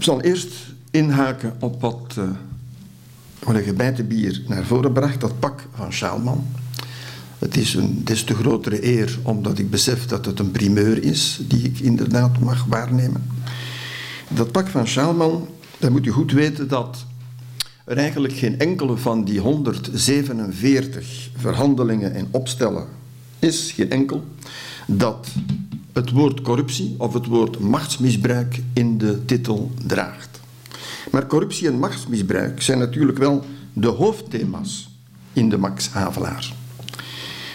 Ik zal eerst inhaken op wat uh, collega Bijtenbier naar voren bracht, dat pak van Schaalman. Het is een des te grotere eer omdat ik besef dat het een primeur is die ik inderdaad mag waarnemen. Dat pak van Schaalman, dan moet u goed weten dat er eigenlijk geen enkele van die 147 verhandelingen en opstellen is, geen enkel, dat het woord corruptie of het woord machtsmisbruik in de titel draagt. Maar corruptie en machtsmisbruik zijn natuurlijk wel de hoofdthema's in de Max Havelaar.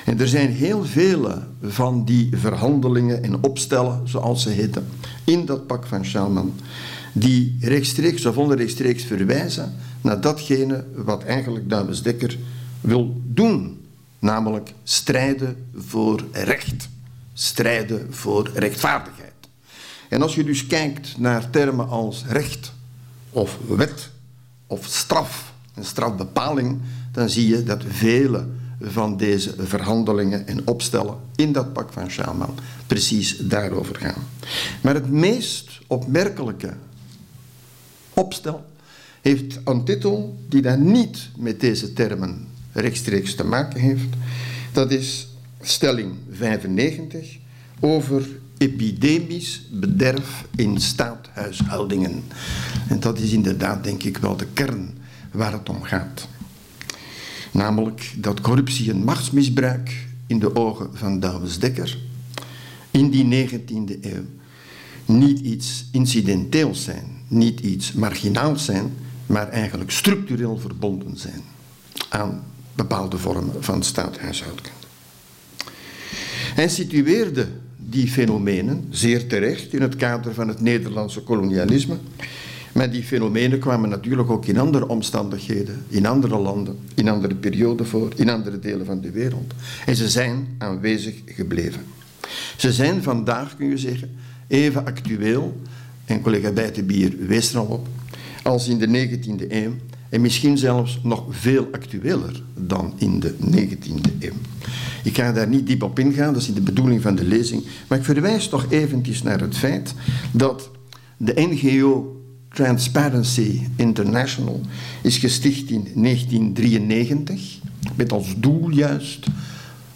En er zijn heel vele van die verhandelingen en opstellen, zoals ze heten, in dat pak van Schaalman, die rechtstreeks of onrechtstreeks verwijzen naar datgene wat eigenlijk Dames Dekker wil doen, namelijk strijden voor recht, strijden voor rechtvaardigheid. En als je dus kijkt naar termen als recht of wet of straf en strafbepaling, dan zie je dat vele van deze verhandelingen en opstellen in dat pak van Schaalman precies daarover gaan. Maar het meest opmerkelijke opstel heeft een titel die dan niet met deze termen rechtstreeks te maken heeft. Dat is stelling 95 over epidemisch bederf in staathuishoudingen. En dat is inderdaad, denk ik, wel de kern waar het om gaat. Namelijk dat corruptie en machtsmisbruik in de ogen van Douwes Dekker in die 19e eeuw niet iets incidenteels zijn, niet iets marginaals zijn, maar eigenlijk structureel verbonden zijn aan bepaalde vormen van staathuishoudkunde. Hij situeerde die fenomenen zeer terecht in het kader van het Nederlandse kolonialisme maar die fenomenen kwamen natuurlijk ook in andere omstandigheden, in andere landen, in andere perioden voor, in andere delen van de wereld. En ze zijn aanwezig gebleven. Ze zijn vandaag, kun je zeggen, even actueel, en collega Bijtenbier wees er al op, als in de 19e eeuw en misschien zelfs nog veel actueler dan in de 19e eeuw. Ik ga daar niet diep op ingaan, dat is in de bedoeling van de lezing, maar ik verwijs toch eventjes naar het feit dat de NGO Transparency International is gesticht in 1993 met als doel juist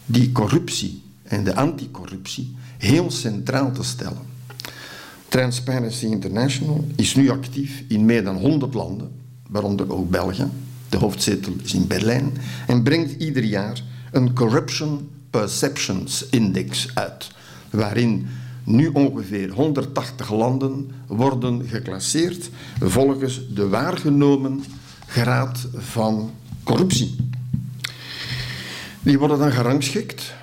die corruptie en de anticorruptie heel centraal te stellen. Transparency International is nu actief in meer dan 100 landen, waaronder ook België. De hoofdzetel is in Berlijn en brengt ieder jaar een Corruption Perceptions Index uit, waarin nu ongeveer 180 landen worden geclasseerd volgens de waargenomen graad van corruptie. Die worden dan gerangschikt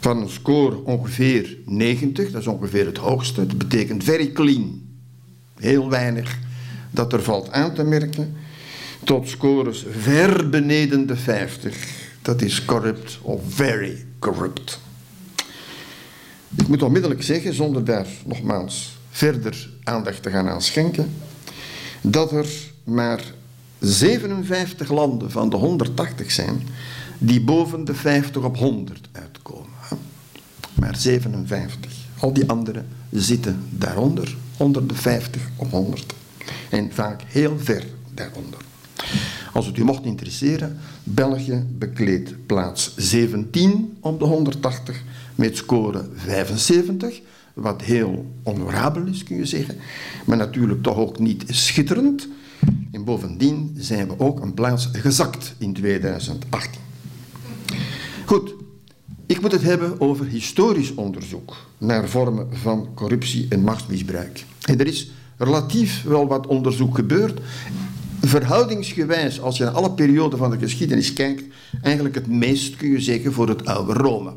van een score ongeveer 90, dat is ongeveer het hoogste. Dat betekent very clean, heel weinig dat er valt aan te merken, tot scores ver beneden de 50. Dat is corrupt of very corrupt. Ik moet onmiddellijk zeggen, zonder daar nogmaals verder aandacht te gaan aan schenken, dat er maar 57 landen van de 180 zijn die boven de 50 op 100 uitkomen. Maar 57. Al die anderen zitten daaronder, onder de 50 op 100. En vaak heel ver daaronder. Als het u mocht interesseren, België bekleedt plaats 17 op de 180 met score 75, wat heel honorabel is, kun je zeggen, maar natuurlijk toch ook niet schitterend. En bovendien zijn we ook een plaats gezakt in 2018. Goed, ik moet het hebben over historisch onderzoek naar vormen van corruptie en machtsmisbruik. En er is relatief wel wat onderzoek gebeurd. Verhoudingsgewijs, als je naar alle perioden van de geschiedenis kijkt, eigenlijk het meest kun je zeggen voor het oude Rome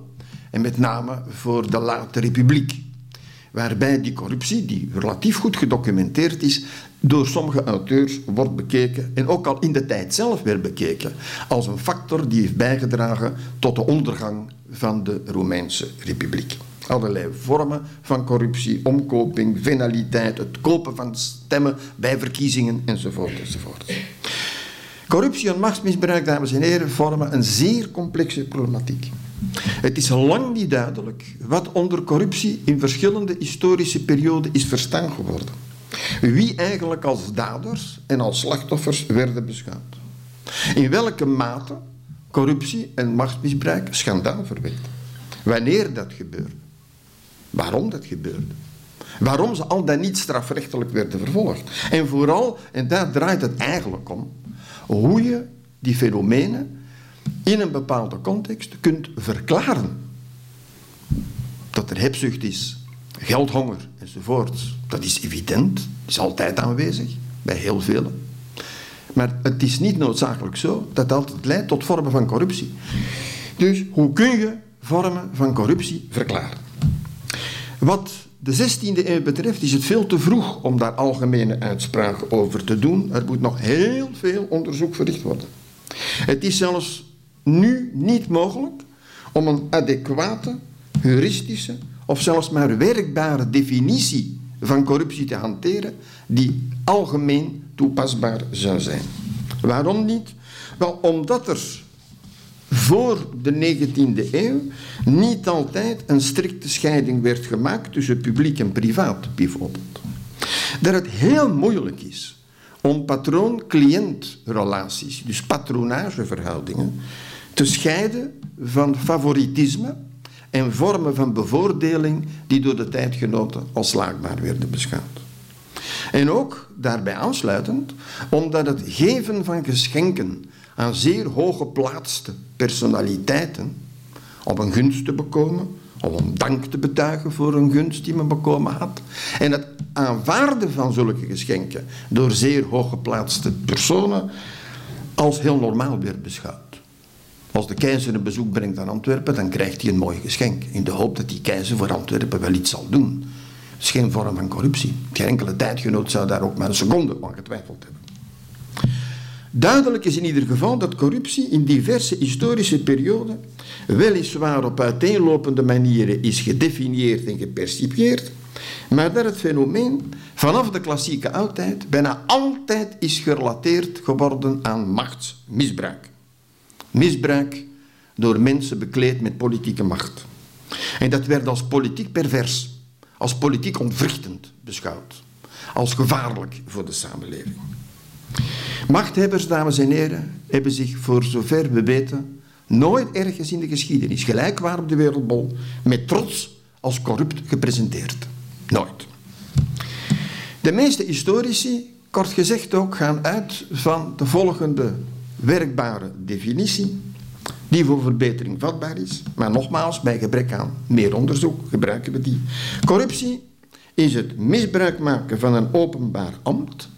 en met name voor de late republiek. Waarbij die corruptie, die relatief goed gedocumenteerd is, door sommige auteurs wordt bekeken, en ook al in de tijd zelf werd bekeken, als een factor die heeft bijgedragen tot de ondergang van de Romeinse Republiek. Allerlei vormen van corruptie, omkoping, venaliteit, het kopen van stemmen bij verkiezingen enzovoort enzovoort. Corruptie en machtsmisbruik, dames en heren, vormen een zeer complexe problematiek. Het is lang niet duidelijk wat onder corruptie in verschillende historische perioden is verstaan geworden. wie eigenlijk als daders en als slachtoffers werden beschouwd. In welke mate corruptie en machtsmisbruik schandaal verwekt. Wanneer dat gebeurde. Waarom dat gebeurde. Waarom ze al dan niet strafrechtelijk werden vervolgd. En vooral, en daar draait het eigenlijk om, hoe je die fenomenen in een bepaalde context kunt verklaren. Dat er hebzucht is, geldhonger enzovoort, dat is evident, is altijd aanwezig bij heel velen. Maar het is niet noodzakelijk zo dat dat altijd leidt tot vormen van corruptie. Dus hoe kun je vormen van corruptie verklaren? Wat de 16e eeuw betreft is het veel te vroeg om daar algemene uitspraken over te doen. Er moet nog heel veel onderzoek verricht worden. Het is zelfs nu niet mogelijk om een adequate, heuristische of zelfs maar werkbare definitie van corruptie te hanteren die algemeen toepasbaar zou zijn. Waarom niet? Wel, omdat er voor de 19e eeuw niet altijd een strikte scheiding werd gemaakt tussen publiek en privaat, bijvoorbeeld. Dat het heel moeilijk is om patroon-cliëntrelaties, dus patronageverhoudingen, te scheiden van favoritisme en vormen van bevoordeling die door de tijdgenoten als slaagbaar werden beschouwd. En ook daarbij aansluitend, omdat het geven van geschenken aan zeer hooggeplaatste personaliteiten om een gunst te bekomen, om dank te betuigen voor een gunst die men bekomen had. En het aanvaarden van zulke geschenken door zeer hooggeplaatste personen als heel normaal werd beschouwd. Als de keizer een bezoek brengt aan Antwerpen, dan krijgt hij een mooi geschenk. In de hoop dat die keizer voor Antwerpen wel iets zal doen. Dat is geen vorm van corruptie. Geen enkele tijdgenoot zou daar ook maar een seconde aan getwijfeld hebben. Duidelijk is in ieder geval dat corruptie in diverse historische perioden weliswaar op uiteenlopende manieren is gedefinieerd en gepercipieerd, maar dat het fenomeen vanaf de klassieke oudheid bijna altijd is gerelateerd geworden aan machtsmisbruik. Misbruik door mensen bekleed met politieke macht. En dat werd als politiek pervers, als politiek ontwrichtend beschouwd, als gevaarlijk voor de samenleving. Machthebbers, dames en heren, hebben zich voor zover we weten nooit ergens in de geschiedenis, gelijkwaar op de wereldbol, met trots als corrupt gepresenteerd. Nooit. De meeste historici, kort gezegd ook, gaan uit van de volgende werkbare definitie, die voor verbetering vatbaar is, maar nogmaals, bij gebrek aan meer onderzoek gebruiken we die. Corruptie is het misbruik maken van een openbaar ambt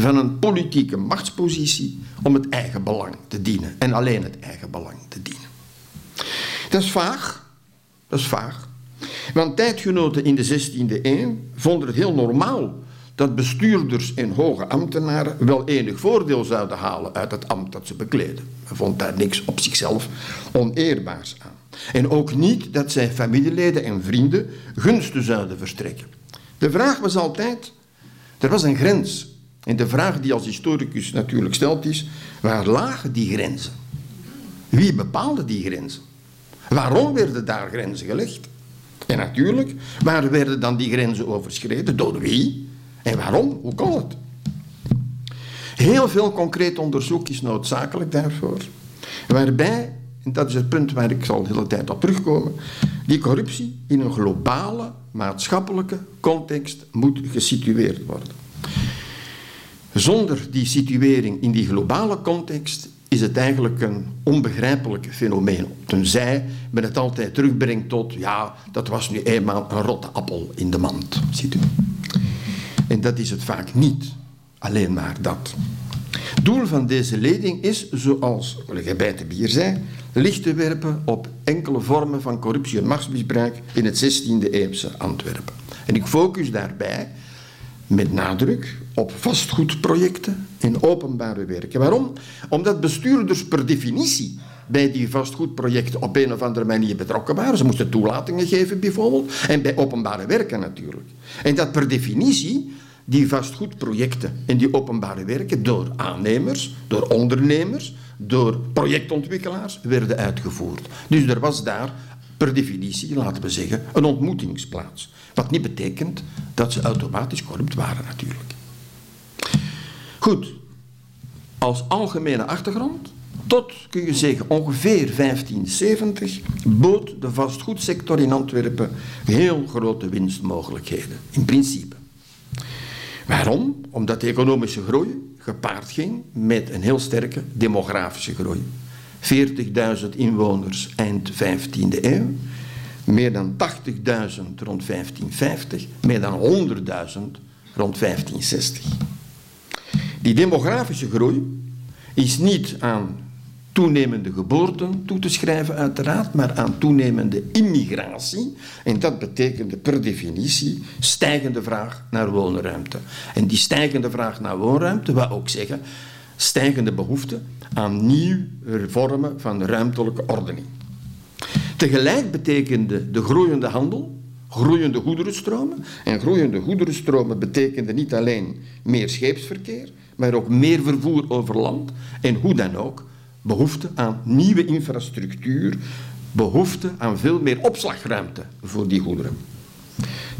van een politieke machtspositie om het eigen belang te dienen en alleen het eigen belang te dienen. Dat is vaag, dat is vaag. Want tijdgenoten in de 16e eeuw vonden het heel normaal dat bestuurders en hoge ambtenaren wel enig voordeel zouden halen uit het ambt dat ze bekleden. Men vond daar niks op zichzelf oneerbaars aan. En ook niet dat zij familieleden en vrienden gunsten zouden verstrekken. De vraag was altijd, er was een grens en de vraag die als historicus natuurlijk stelt is, waar lagen die grenzen? Wie bepaalde die grenzen? Waarom werden daar grenzen gelegd? En natuurlijk, waar werden dan die grenzen overschreden? Door wie? En waarom? Hoe kon het? Heel veel concreet onderzoek is noodzakelijk daarvoor. Waarbij, en dat is het punt waar ik zal de hele tijd op terugkomen, die corruptie in een globale maatschappelijke context moet gesitueerd worden. Zonder die situering in die globale context is het eigenlijk een onbegrijpelijk fenomeen. Tenzij men het altijd terugbrengt tot, ja, dat was nu eenmaal een rotte appel in de mand. Ziet u? En dat is het vaak niet. Alleen maar dat. Doel van deze leding is, zoals collega Bijtenbier zei, licht te werpen op enkele vormen van corruptie en machtsmisbruik in het 16e eeuwse Antwerpen. En ik focus daarbij met nadruk op vastgoedprojecten in openbare werken. Waarom? Omdat bestuurders per definitie bij die vastgoedprojecten op een of andere manier betrokken waren. Ze moesten toelatingen geven bijvoorbeeld. En bij openbare werken natuurlijk. En dat per definitie die vastgoedprojecten en die openbare werken door aannemers, door ondernemers, door projectontwikkelaars werden uitgevoerd. Dus er was daar per definitie, laten we zeggen, een ontmoetingsplaats. Wat niet betekent dat ze automatisch corrupt waren natuurlijk. Goed, als algemene achtergrond, tot kun je zeggen ongeveer 1570 bood de vastgoedsector in Antwerpen heel grote winstmogelijkheden, in principe. Waarom? Omdat de economische groei gepaard ging met een heel sterke demografische groei. 40.000 inwoners eind 15e eeuw, meer dan 80.000 rond 1550, meer dan 100.000 rond 1560. Die demografische groei is niet aan toenemende geboorten toe te schrijven, uiteraard, maar aan toenemende immigratie. En dat betekende per definitie stijgende vraag naar woonruimte. En die stijgende vraag naar woonruimte wil ook zeggen stijgende behoefte aan nieuwe vormen van ruimtelijke ordening. Tegelijk betekende de groeiende handel groeiende goederenstromen. En groeiende goederenstromen betekende niet alleen meer scheepsverkeer, maar ook meer vervoer over land. En hoe dan ook, behoefte aan nieuwe infrastructuur, behoefte aan veel meer opslagruimte voor die goederen.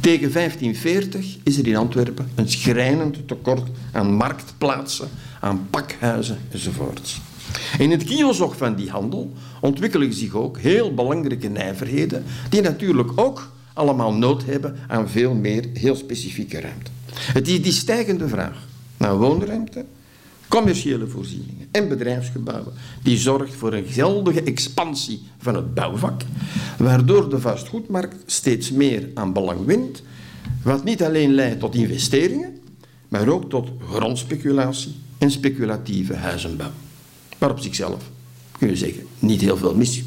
Tegen 1540 is er in Antwerpen een schrijnend tekort aan marktplaatsen, aan pakhuizen enzovoorts. In het kielzog van die handel ontwikkelen zich ook heel belangrijke nijverheden, die natuurlijk ook allemaal nood hebben aan veel meer heel specifieke ruimte. Het is die stijgende vraag naar woonruimte, commerciële voorzieningen en bedrijfsgebouwen die zorgt voor een geldige expansie van het bouwvak, waardoor de vastgoedmarkt steeds meer aan belang wint, wat niet alleen leidt tot investeringen, maar ook tot grondspeculatie en speculatieve huizenbouw. Maar op zichzelf kun je zeggen niet heel veel mis.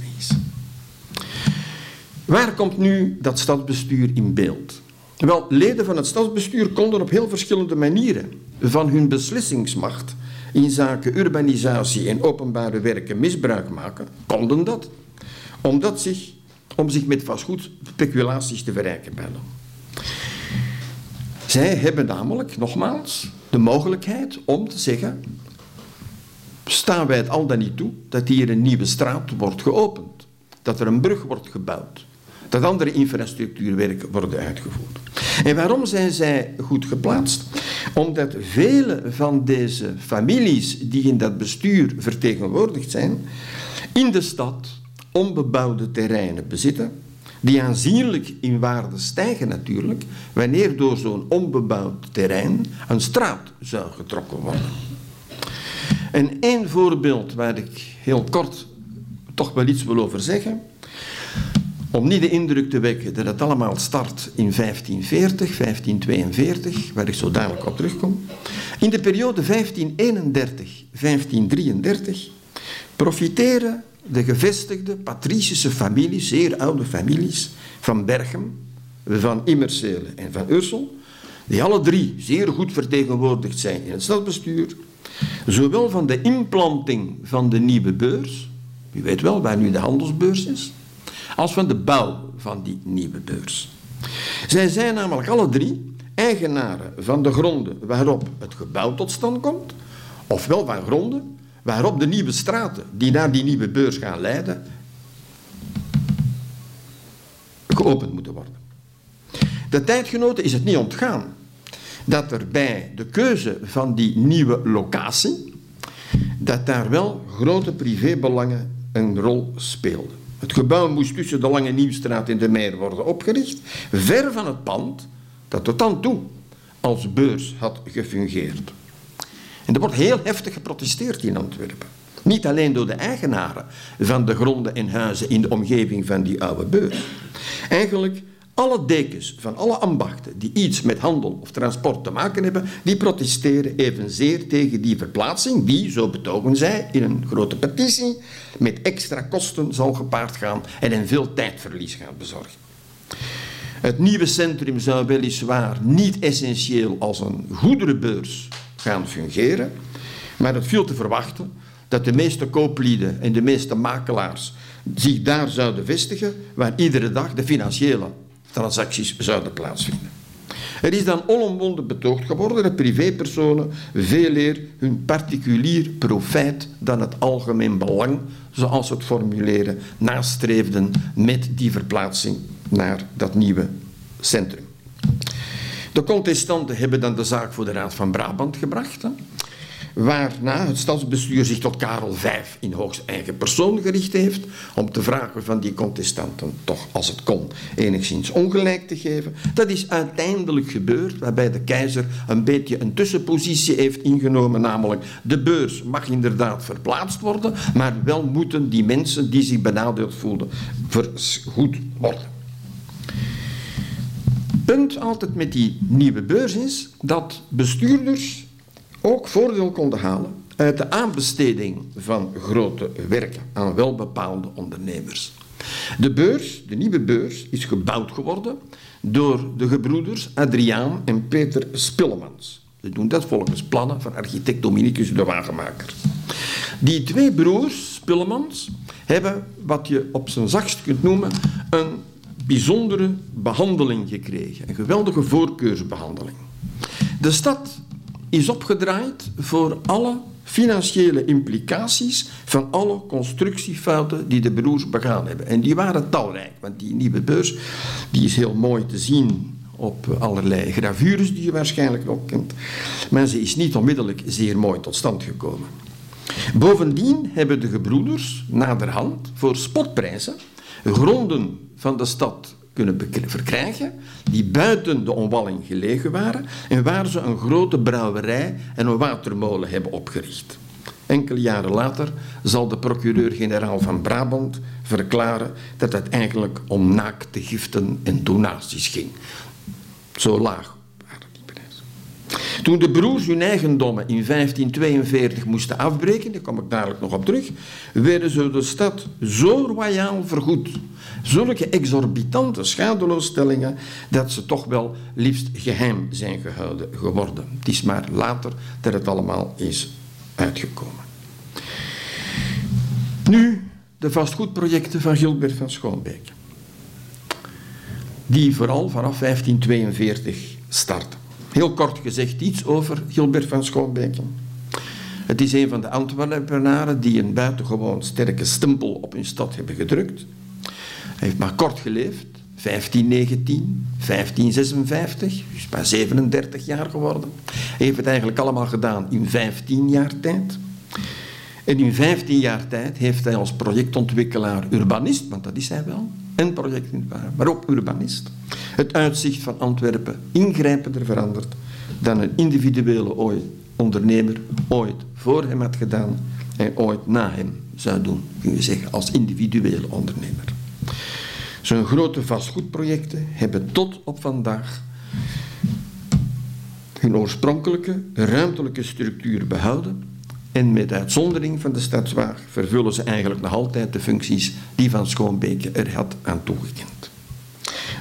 Waar komt nu dat stadsbestuur in beeld? Wel, leden van het stadsbestuur konden op heel verschillende manieren van hun beslissingsmacht in zaken urbanisatie en openbare werken misbruik maken, konden dat, omdat zich, om zich met vastgoed speculaties te verrijken bijna. Zij hebben namelijk, nogmaals, de mogelijkheid om te zeggen, staan wij het al dan niet toe dat hier een nieuwe straat wordt geopend, dat er een brug wordt gebouwd, dat andere infrastructuurwerken worden uitgevoerd. En waarom zijn zij goed geplaatst? Omdat vele van deze families die in dat bestuur vertegenwoordigd zijn, in de stad onbebouwde terreinen bezitten, die aanzienlijk in waarde stijgen natuurlijk, wanneer door zo'n onbebouwd terrein een straat zou getrokken worden. En één voorbeeld waar ik heel kort toch wel iets wil over zeggen, om niet de indruk te wekken dat het allemaal start in 1540, 1542, waar ik zo dadelijk op terugkom. In de periode 1531-1533 profiteren de gevestigde patricische families, zeer oude families, van Berchem, van Immersele en van Ursel, die alle drie zeer goed vertegenwoordigd zijn in het stadsbestuur, zowel van de implanting van de nieuwe beurs, u weet wel waar nu de handelsbeurs is, als van de bouw van die nieuwe beurs. Zij zijn namelijk alle drie eigenaren van de gronden waarop het gebouw tot stand komt, ofwel van gronden waarop de nieuwe straten die naar die nieuwe beurs gaan leiden, geopend moeten worden. De tijdgenoten is het niet ontgaan dat er bij de keuze van die nieuwe locatie, dat daar wel grote privébelangen een rol speelden. Het gebouw moest tussen de Lange Nieuwstraat en de Meer worden opgericht, ver van het pand dat tot dan toe als beurs had gefungeerd. Er wordt heel heftig geprotesteerd in Antwerpen. Niet alleen door de eigenaren van de gronden en huizen in de omgeving van die oude beurs. Eigenlijk alle dekens van alle ambachten die iets met handel of transport te maken hebben, die protesteren evenzeer tegen die verplaatsing, die, zo betogen zij in een grote petitie, met extra kosten zal gepaard gaan en een veel tijdverlies gaat bezorgen. Het nieuwe centrum zou weliswaar niet essentieel als een goederenbeurs gaan fungeren, maar het viel te verwachten dat de meeste kooplieden en de meeste makelaars zich daar zouden vestigen, waar iedere dag de financiële transacties zouden plaatsvinden. Er is dan onomwonden betoogd geworden dat privépersonen veel eer hun particulier profijt dan het algemeen belang, zoals het formuleren, nastreefden met die verplaatsing naar dat nieuwe centrum. De contestanten hebben dan de zaak voor de Raad van Brabant gebracht. Waarna het stadsbestuur zich tot Karel V in hoogst eigen persoon gericht heeft om te vragen van die contestanten toch, als het kon, enigszins ongelijk te geven. Dat is uiteindelijk gebeurd, waarbij de keizer een beetje een tussenpositie heeft ingenomen, namelijk de beurs mag inderdaad verplaatst worden, maar wel moeten die mensen die zich benadeeld voelden vergoed worden. Punt altijd met die nieuwe beurs is dat bestuurders ook voordeel konden halen uit de aanbesteding van grote werken aan welbepaalde ondernemers. De beurs, de nieuwe beurs, is gebouwd geworden door de gebroeders Adriaan en Peter Spillemans. Ze doen dat volgens plannen van architect Dominicus de Wagenmaker. Die twee broers, Spillemans, hebben wat je op zijn zachtst kunt noemen een bijzondere behandeling gekregen. Een geweldige voorkeursbehandeling. De stad is opgedraaid voor alle financiële implicaties van alle constructiefouten die de broers begaan hebben. En die waren talrijk, want die nieuwe beurs die is heel mooi te zien op allerlei gravures die je waarschijnlijk nog kent. Maar ze is niet onmiddellijk zeer mooi tot stand gekomen. Bovendien hebben de gebroeders naderhand voor spotprijzen gronden van de stad kunnen verkrijgen die buiten de omwalling gelegen waren en waar ze een grote brouwerij en een watermolen hebben opgericht. Enkele jaren later zal de procureur-generaal van Brabant verklaren dat het eigenlijk om naakte giften en donaties ging. Zo laag toen de broers hun eigendommen in 1542 moesten afbreken, daar kom ik dadelijk nog op terug, werden ze de stad zo royaal vergoed. Zulke exorbitante schadeloosstellingen dat ze toch wel liefst geheim zijn gehouden geworden. Het is maar later dat het allemaal is uitgekomen. Nu de vastgoedprojecten van Gilbert van Schoonbeek. Die vooral vanaf 1542 starten. Heel kort gezegd iets over Gilbert van Schoonbeken. Het is een van de Antwerpenaren die een buitengewoon sterke stempel op hun stad hebben gedrukt. Hij heeft maar kort geleefd, 1519, 1556, dus maar 37 jaar geworden. Hij heeft het eigenlijk allemaal gedaan in 15 jaar tijd. En in 15 jaar tijd heeft hij als projectontwikkelaar urbanist, want dat is hij wel, en projectontwikkelaar, maar ook urbanist, het uitzicht van Antwerpen ingrijpender veranderd dan een individuele ondernemer ooit voor hem had gedaan en ooit na hem zou doen, kun je zeggen, als individuele ondernemer. Zijn grote vastgoedprojecten hebben tot op vandaag hun oorspronkelijke ruimtelijke structuur behouden en met uitzondering van de stadswaag vervullen ze eigenlijk nog altijd de functies die Van Schoonbeke er had aan toegekend.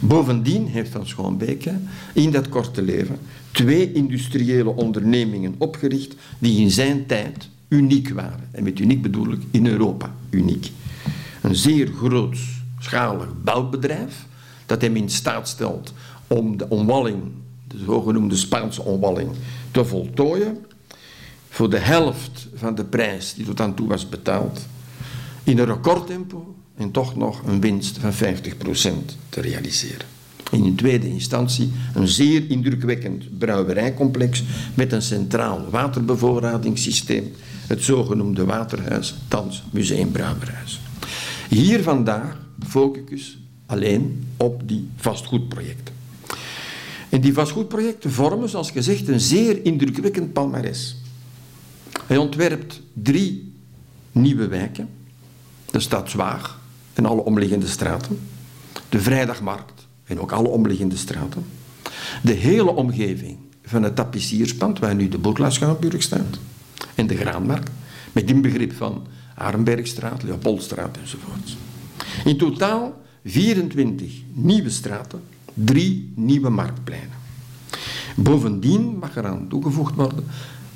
Bovendien heeft Van Schoonbeke in dat korte leven twee industriële ondernemingen opgericht die in zijn tijd uniek waren. En met uniek bedoel ik in Europa uniek. Een zeer grootschalig bouwbedrijf dat hem in staat stelt om de omwalling, de zogenoemde Spaanse omwalling, te voltooien voor de helft van de prijs die tot dan toe was betaald, in een recordtempo en toch nog een winst van 50% te realiseren. In een tweede instantie een zeer indrukwekkend brouwerijcomplex met een centraal waterbevoorradingssysteem, het zogenoemde Waterhuis, thans Museumbrouwerhuis. Hier vandaag focus alleen op die vastgoedprojecten. En die vastgoedprojecten vormen, zoals gezegd, een zeer indrukwekkend palmares. Hij ontwerpt drie nieuwe wijken. De stad Zwaag en alle omliggende straten. De Vrijdagmarkt en ook alle omliggende straten. De hele omgeving van het tapissierspand, waar nu de Boerlaarschouwburg staat. En de Graanmarkt, met inbegrip van Arenbergstraat, Leopoldstraat enzovoort. In totaal 24 nieuwe straten, drie nieuwe marktpleinen. Bovendien mag eraan toegevoegd worden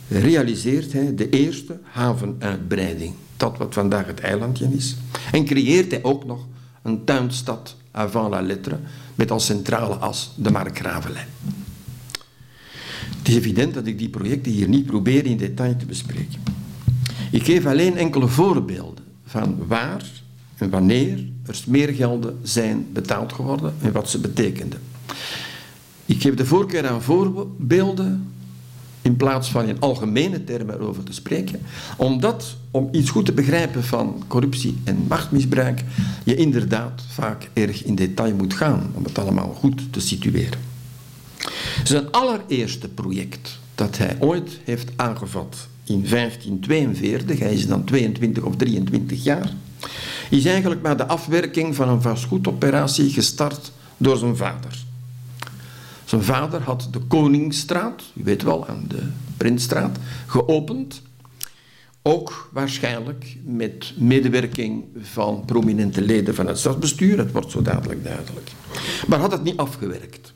realiseert hij de eerste havenuitbreiding, dat wat vandaag het eilandje is. En creëert hij ook nog een tuinstad avant la lettre met als centrale as de Markgravelijn. Het is evident dat ik die projecten hier niet probeer in detail te bespreken. Ik geef alleen enkele voorbeelden van waar en wanneer er smeergelden zijn betaald geworden en wat ze betekenden. Ik geef de voorkeur aan voorbeelden in plaats van in algemene termen erover te spreken, omdat om iets goed te begrijpen van corruptie en machtmisbruik je inderdaad vaak erg in detail moet gaan om het allemaal goed te situeren. Zijn allereerste project dat hij ooit heeft aangevat in 1542, hij is dan 22 of 23 jaar, is eigenlijk maar de afwerking van een vastgoedoperatie gestart door zijn vader. Zijn vader had de Koningsstraat, u weet wel, aan de Prinsstraat, geopend. Ook waarschijnlijk met medewerking van prominente leden van het stadsbestuur, het wordt zo dadelijk duidelijk. Maar had het niet afgewerkt.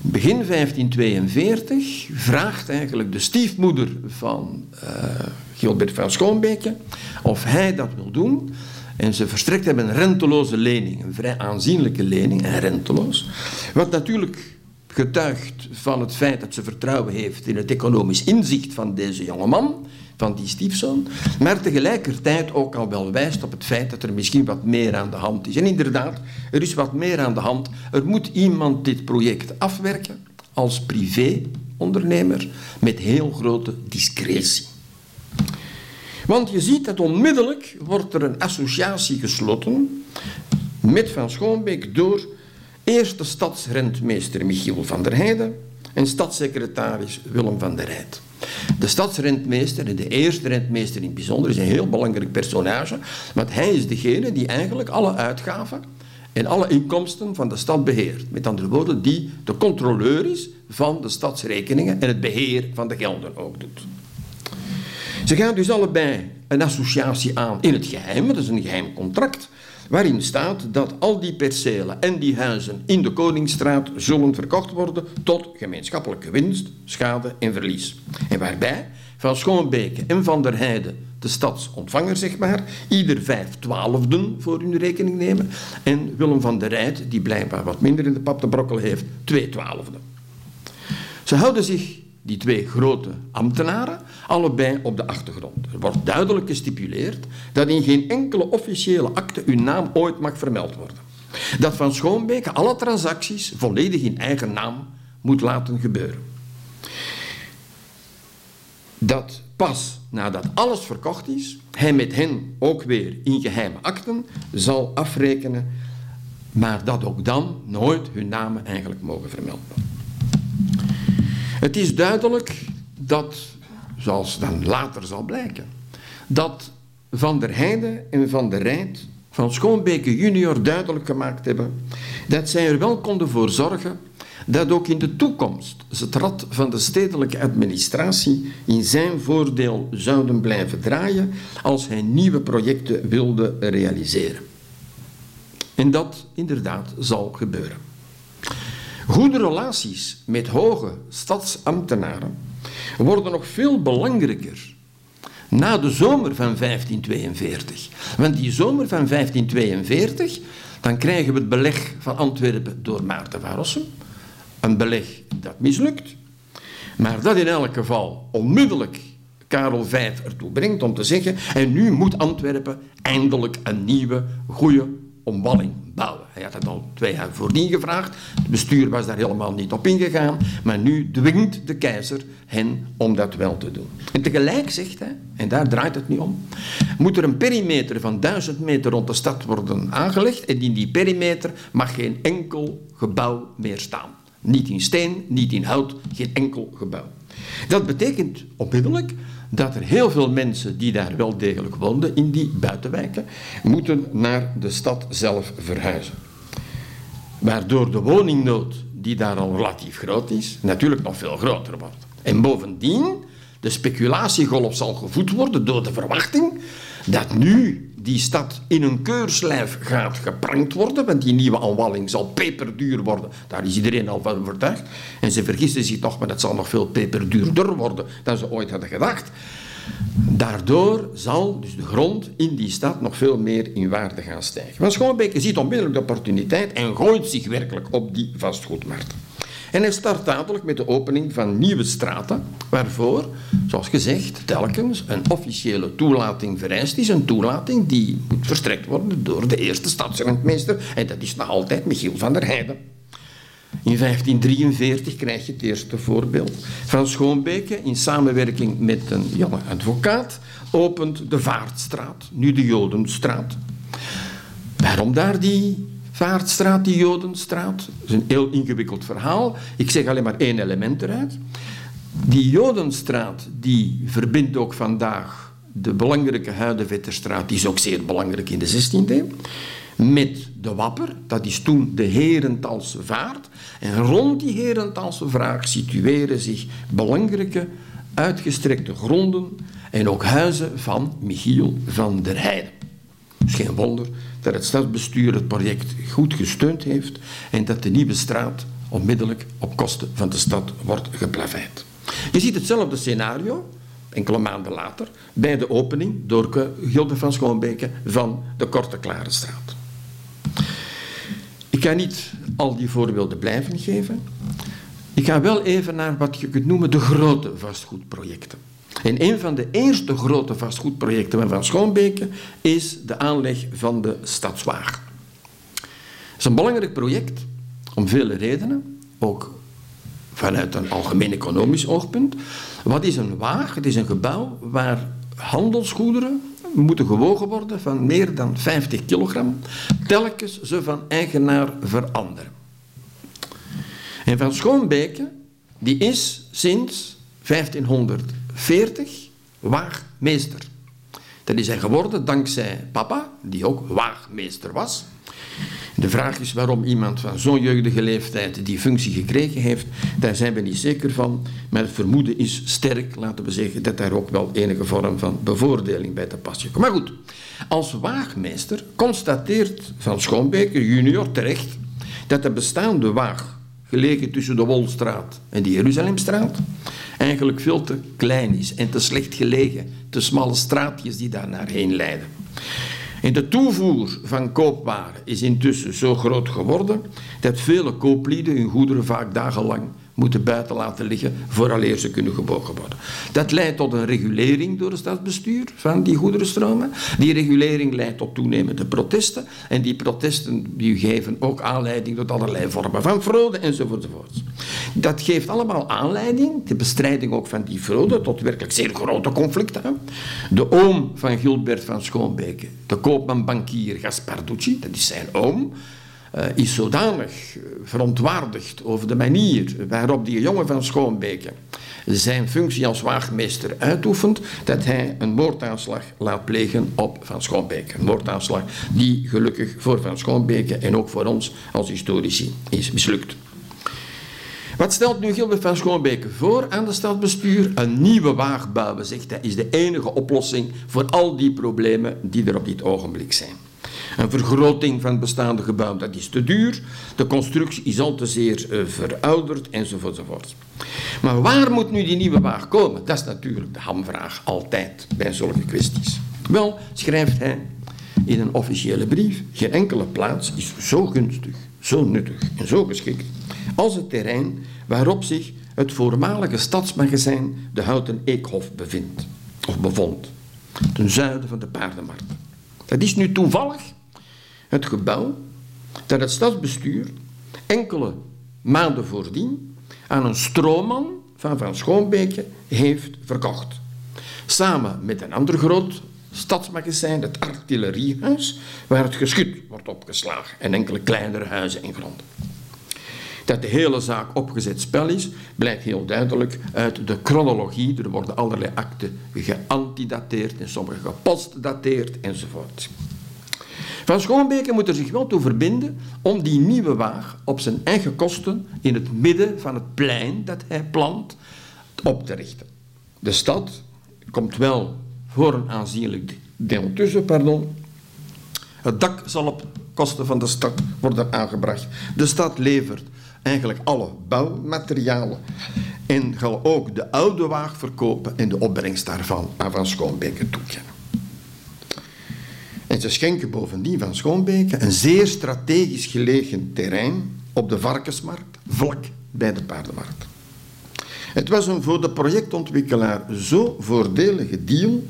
Begin 1542 vraagt eigenlijk de stiefmoeder van uh, Gilbert van Schoonbeke of hij dat wil doen. En ze verstrekt hebben een renteloze lening, een vrij aanzienlijke lening, en renteloos. Wat natuurlijk getuigt van het feit dat ze vertrouwen heeft in het economisch inzicht van deze jonge man, van die stiefzoon, maar tegelijkertijd ook al wel wijst op het feit dat er misschien wat meer aan de hand is. En inderdaad, er is wat meer aan de hand. Er moet iemand dit project afwerken als privé-ondernemer met heel grote discretie. Want je ziet dat onmiddellijk wordt er een associatie gesloten met Van Schoonbeek door eerst de stadsrentmeester Michiel van der Heijden en stadssecretaris Willem van der Rijt. De stadsrentmeester, en de eerste rentmeester in het bijzonder, is een heel belangrijk personage, want hij is degene die eigenlijk alle uitgaven en alle inkomsten van de stad beheert. Met andere woorden, die de controleur is van de stadsrekeningen en het beheer van de gelden ook doet. Ze gaan dus allebei een associatie aan in het geheim, dat is een geheim contract, waarin staat dat al die percelen en die huizen in de Koningsstraat zullen verkocht worden tot gemeenschappelijke winst, schade en verlies. En waarbij Van Schoonbeke en Van der Heijden, de stadsontvanger zeg maar, ieder vijf twaalfden voor hun rekening nemen en Willem van der Rijt, die blijkbaar wat minder in de pap te brokkelen heeft, twee twaalfden. Ze houden zich die twee grote ambtenaren, allebei op de achtergrond. Er wordt duidelijk gestipuleerd dat in geen enkele officiële akte uw naam ooit mag vermeld worden. Dat Van Schoonbeke alle transacties volledig in eigen naam moet laten gebeuren. Dat pas nadat alles verkocht is, hij met hen ook weer in geheime akten zal afrekenen, maar dat ook dan nooit hun namen eigenlijk mogen vermeld worden. Het is duidelijk dat, zoals dan later zal blijken, dat Van der Heijden en Van der Rijt van Schoonbeke junior duidelijk gemaakt hebben dat zij er wel konden voor zorgen dat ook in de toekomst het rad van de stedelijke administratie in zijn voordeel zouden blijven draaien als hij nieuwe projecten wilde realiseren. En dat inderdaad zal gebeuren. Goede relaties met hoge stadsambtenaren worden nog veel belangrijker na de zomer van 1542. Want die zomer van 1542, dan krijgen we het beleg van Antwerpen door Maarten van Rossum. Een beleg dat mislukt, maar dat in elk geval onmiddellijk Karel V ertoe brengt om te zeggen en nu moet Antwerpen eindelijk een nieuwe, goede omwalling bouwen. Hij had het al twee jaar voordien gevraagd. Het bestuur was daar helemaal niet op ingegaan. Maar nu dwingt de keizer hen om dat wel te doen. En tegelijk zegt hij, en daar draait het niet om, moet er een perimeter van duizend meter rond de stad worden aangelegd. En in die perimeter mag geen enkel gebouw meer staan. Niet in steen, niet in hout, geen enkel gebouw. Dat betekent onmiddellijk dat er heel veel mensen die daar wel degelijk woonden, in die buitenwijken, moeten naar de stad zelf verhuizen. Waardoor de woningnood, die daar al relatief groot is, natuurlijk nog veel groter wordt. En bovendien, de speculatiegolf zal gevoed worden door de verwachting dat nu die stad in een keurslijf gaat geprankt worden, want die nieuwe aanwalling zal peperduur worden. Daar is iedereen al van overtuigd. En ze vergissen zich toch, maar dat zal nog veel peperduurder worden dan ze ooit hadden gedacht. Daardoor zal dus de grond in die stad nog veel meer in waarde gaan stijgen. Want Schoonbeke ziet onmiddellijk de opportuniteit en gooit zich werkelijk op die vastgoedmarkt. En hij start dadelijk met de opening van nieuwe straten, waarvoor, zoals gezegd, telkens een officiële toelating vereist is. Een toelating die moet verstrekt worden door de eerste stadsrentmeester, en dat is nog altijd Michiel van der Heijden. In 1543 krijg je het eerste voorbeeld. Van Schoonbeke, in samenwerking met een jonge advocaat, opent de Vaartstraat, nu de Jodenstraat. Waarom daar die Vaartstraat, die Jodenstraat? Dat is een heel ingewikkeld verhaal. Ik zeg alleen maar één element eruit. Die Jodenstraat die verbindt ook vandaag de belangrijke Huidenvetterstraat, die is ook zeer belangrijk in de 16e eeuw, met de Wapper, dat is toen de Herentalse Vaart. En rond die Herentalse Vaart situeren zich belangrijke uitgestrekte gronden en ook huizen van Michiel van der Heijden. Is geen wonder dat het stadsbestuur het project goed gesteund heeft en dat de nieuwe straat onmiddellijk op kosten van de stad wordt geplaveid. Je ziet hetzelfde scenario, enkele maanden later, bij de opening door Gilde van Schoonbeke van de Korte Klarenstraat. Ik ga niet al die voorbeelden blijven geven. Ik ga wel even naar wat je kunt noemen de grote vastgoedprojecten. En een van de eerste grote vastgoedprojecten van Schoonbeke is de aanleg van de Stadswaag. Het is een belangrijk project om vele redenen, ook vanuit een algemeen economisch oogpunt. Wat is een waag? Het is een gebouw waar handelsgoederen moeten gewogen worden van meer dan 50 kilogram, telkens ze van eigenaar veranderen. En van Schoonbeke, die is sinds 1540 waagmeester. Dat is hij geworden dankzij papa, die ook waagmeester was. De vraag is waarom iemand van zo'n jeugdige leeftijd die functie gekregen heeft, daar zijn we niet zeker van. Maar het vermoeden is sterk, laten we zeggen, dat daar ook wel enige vorm van bevoordeling bij te pas komt. Maar goed, als waagmeester constateert Van Schoonbeker junior terecht dat de bestaande waag, gelegen tussen de Wolstraat en de Jeruzalemstraat, eigenlijk veel te klein is en te slecht gelegen, te smalle straatjes die daar naar heen leiden. En de toevoer van koopwaren is intussen zo groot geworden dat vele kooplieden hun goederen vaak dagenlang moeten buiten laten liggen vooraleer ze kunnen gebogen worden. Dat leidt tot een regulering door het stadsbestuur van die goederenstromen. Die regulering leidt tot toenemende protesten en die protesten die geven ook aanleiding tot allerlei vormen van fraude enzovoort. Dat geeft allemaal aanleiding, de bestrijding ook van die fraude, tot werkelijk zeer grote conflicten. De oom van Gilbert van Schoonbeke, de koopman-bankier Gasparducci, dat is zijn oom, uh, is zodanig eh, verontwaardigd over de manier waarop die jongen van Schoonbeke zijn functie als waagmeester uitoefent, dat hij een moordaanslag laat plegen op Van Schoonbeke. Een moordaanslag die gelukkig voor Van Schoonbeke en ook voor ons als historici is mislukt. Wat stelt nu Gilbert van Schoonbeke voor aan de stadsbestuur? Een nieuwe waag bouwen, zegt hij, is de enige oplossing voor al die problemen die er op dit ogenblik zijn. Een vergroting van bestaande gebouw, dat is te duur. De constructie is al te zeer uh, verouderd, enzovoort, enzovoort. Maar waar moet nu die nieuwe waag komen? Dat is natuurlijk de hamvraag, altijd, bij zulke kwesties. Wel, schrijft hij in een officiële brief, geen enkele plaats is zo gunstig, zo nuttig en zo geschikt als het terrein waarop zich het voormalige stadsmagazijn de Houten Eekhof bevindt, of bevond, ten zuiden van de paardenmarkt. Dat is nu toevallig het gebouw dat het stadsbestuur enkele maanden voordien aan een stroomman van Van Schoonbeke heeft verkocht. Samen met een ander groot stadsmagazijn, het artilleriehuis, waar het geschut wordt opgeslagen en enkele kleinere huizen en gronden. Dat de hele zaak opgezet spel is, blijkt heel duidelijk uit de chronologie. Er worden allerlei akten geantidateerd en sommige gepostdateerd enzovoort. Van Schoonbeke moet er zich wel toe verbinden om die nieuwe waag op zijn eigen kosten in het midden van het plein dat hij plant op te richten. De stad komt wel voor een aanzienlijk deel tussen, pardon. Het dak zal op kosten van de stad worden aangebracht. De stad levert eigenlijk alle bouwmaterialen en zal ook de oude waag verkopen en de opbrengst daarvan aan Van Schoonbeke toekennen. En ze schenken bovendien van Schoonbeke een zeer strategisch gelegen terrein op de Varkensmarkt, vlak bij de paardenmarkt. Het was een voor de projectontwikkelaar zo voordelige deal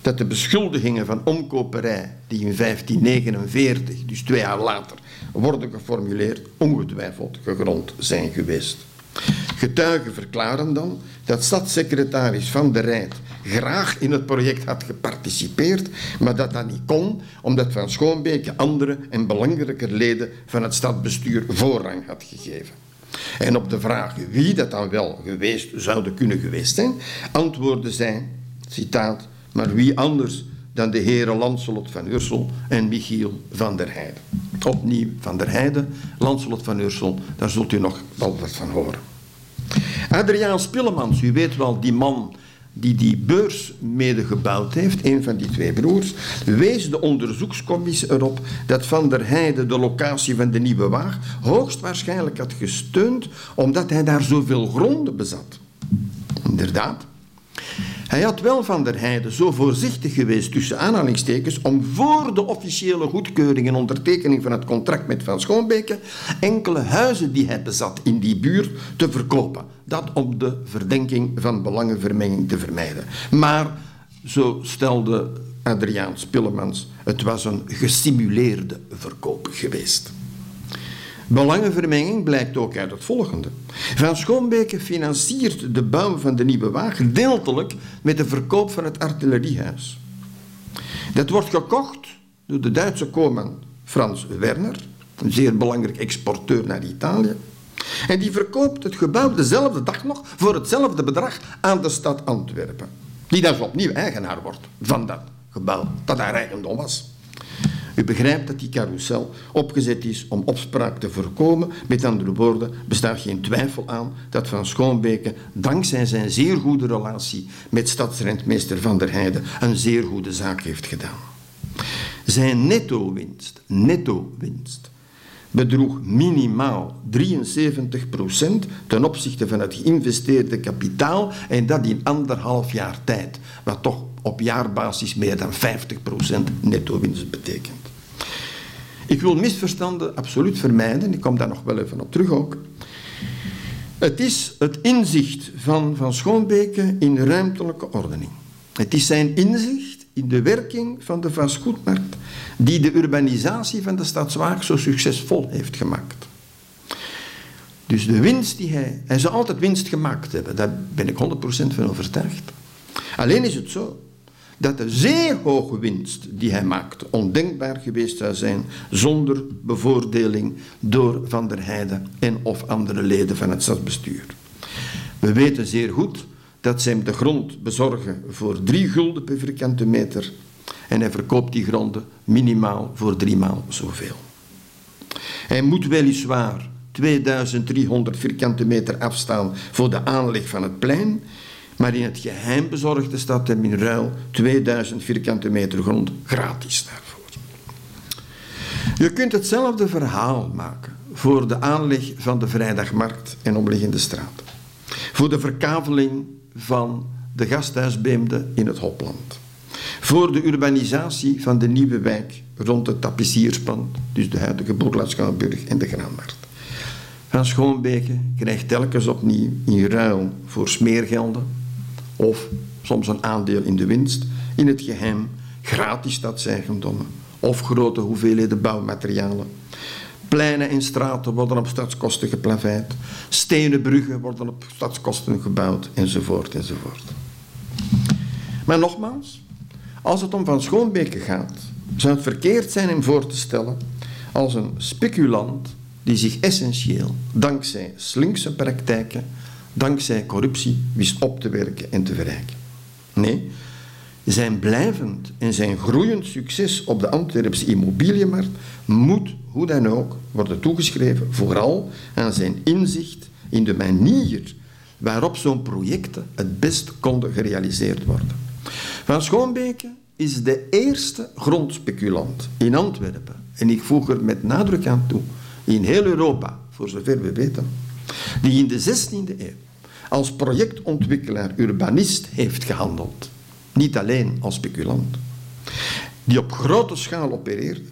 dat de beschuldigingen van omkoperij, die in 1549, dus twee jaar later, worden geformuleerd, ongetwijfeld gegrond zijn geweest. Getuigen verklaren dan dat stadssecretaris Van der Rijt graag in het project had geparticipeerd, maar dat dat niet kon, omdat Van Schoonbeke andere en belangrijker leden van het stadsbestuur voorrang had gegeven. En op de vraag wie dat dan wel geweest zouden kunnen geweest zijn, antwoordde zij, citaat, maar wie anders dan de heren Lancelot van Ursel en Michiel van der Heijden. Opnieuw van der Heijden, Lancelot van Ursel, daar zult u nog wel wat van horen. Adriaan Spillemans, u weet wel, die man die die beurs mede gebouwd heeft, een van die twee broers, wees de onderzoekscommissie erop dat Van der Heijden de locatie van de Nieuwe Waag hoogstwaarschijnlijk had gesteund omdat hij daar zoveel gronden bezat. Inderdaad, hij had wel van der Heijden zo voorzichtig geweest tussen aanhalingstekens om voor de officiële goedkeuring en ondertekening van het contract met Van Schoonbeke enkele huizen die hij bezat in die buurt te verkopen. Dat om de verdenking van belangenvermenging te vermijden. Maar, zo stelde Adriaan Spillemans, het was een gesimuleerde verkoop geweest. Belangenvermenging blijkt ook uit het volgende. Van Schoonbeke financiert de bouw van de Nieuwe Waag gedeeltelijk met de verkoop van het artilleriehuis. Dat wordt gekocht door de Duitse koopman Frans Werner, een zeer belangrijk exporteur naar Italië. En die verkoopt het gebouw dezelfde dag nog voor hetzelfde bedrag aan de stad Antwerpen. Die dan opnieuw eigenaar wordt van dat gebouw dat haar eigendom was. U begrijpt dat die carousel opgezet is om opspraak te voorkomen. Met andere woorden, bestaat geen twijfel aan dat Van Schoonbeke, dankzij zijn zeer goede relatie met stadsrentmeester Van der Heijden, een zeer goede zaak heeft gedaan. Zijn netto-winst, netto-winst, bedroeg minimaal 73% ten opzichte van het geïnvesteerde kapitaal en dat in anderhalf jaar tijd, wat toch op jaarbasis meer dan 50% netto-winst betekent. Ik wil misverstanden absoluut vermijden, ik kom daar nog wel even op terug ook. Het is het inzicht van Van Schoonbeke in ruimtelijke ordening. Het is zijn inzicht in de werking van de vastgoedmarkt die de urbanisatie van de stad Zwaag zo succesvol heeft gemaakt. Dus de winst die hij... Hij zou altijd winst gemaakt hebben, daar ben ik 100% van overtuigd. Alleen is het zo dat de zeer hoge winst die hij maakte ondenkbaar geweest zou zijn zonder bevoordeling door Van der Heijden en of andere leden van het stadsbestuur. We weten zeer goed dat ze hem de grond bezorgen voor drie gulden per vierkante meter en hij verkoopt die gronden minimaal voor driemaal zoveel. Hij moet weliswaar 2300 vierkante meter afstaan voor de aanleg van het plein, maar in het geheim bezorgde stad hem in ruil 2000 vierkante meter grond gratis daarvoor. Je kunt hetzelfde verhaal maken voor de aanleg van de vrijdagmarkt en omliggende straten. Voor de verkaveling van de gasthuisbeemde in het Hopland. Voor de urbanisatie van de nieuwe wijk rond het tapissierspand, dus de huidige Boerlaatschouwburg en de Graanmarkt. Van Schoonbeke krijgt telkens opnieuw in ruil voor smeergelden of soms een aandeel in de winst, in het geheim gratis stadseigendommen of grote hoeveelheden bouwmaterialen. Pleinen en straten worden op stadskosten geplaveid, stenen bruggen worden op stadskosten gebouwd, enzovoort, enzovoort. Maar nogmaals, als het om Van Schoonbeke gaat, zou het verkeerd zijn hem voor te stellen als een speculant die zich essentieel, dankzij slinkse praktijken, dankzij corruptie wist op te werken en te verrijken. Nee, zijn blijvend en zijn groeiend succes op de Antwerpse immobiliënmarkt moet, hoe dan ook, worden toegeschreven vooral aan zijn inzicht in de manier waarop zo'n projecten het best konden gerealiseerd worden. Van Schoonbeke is de eerste grondspeculant in Antwerpen, en ik voeg er met nadruk aan toe, in heel Europa, voor zover we weten, die in de 16e eeuw als projectontwikkelaar, urbanist heeft gehandeld. Niet alleen als speculant. Die op grote schaal opereerde.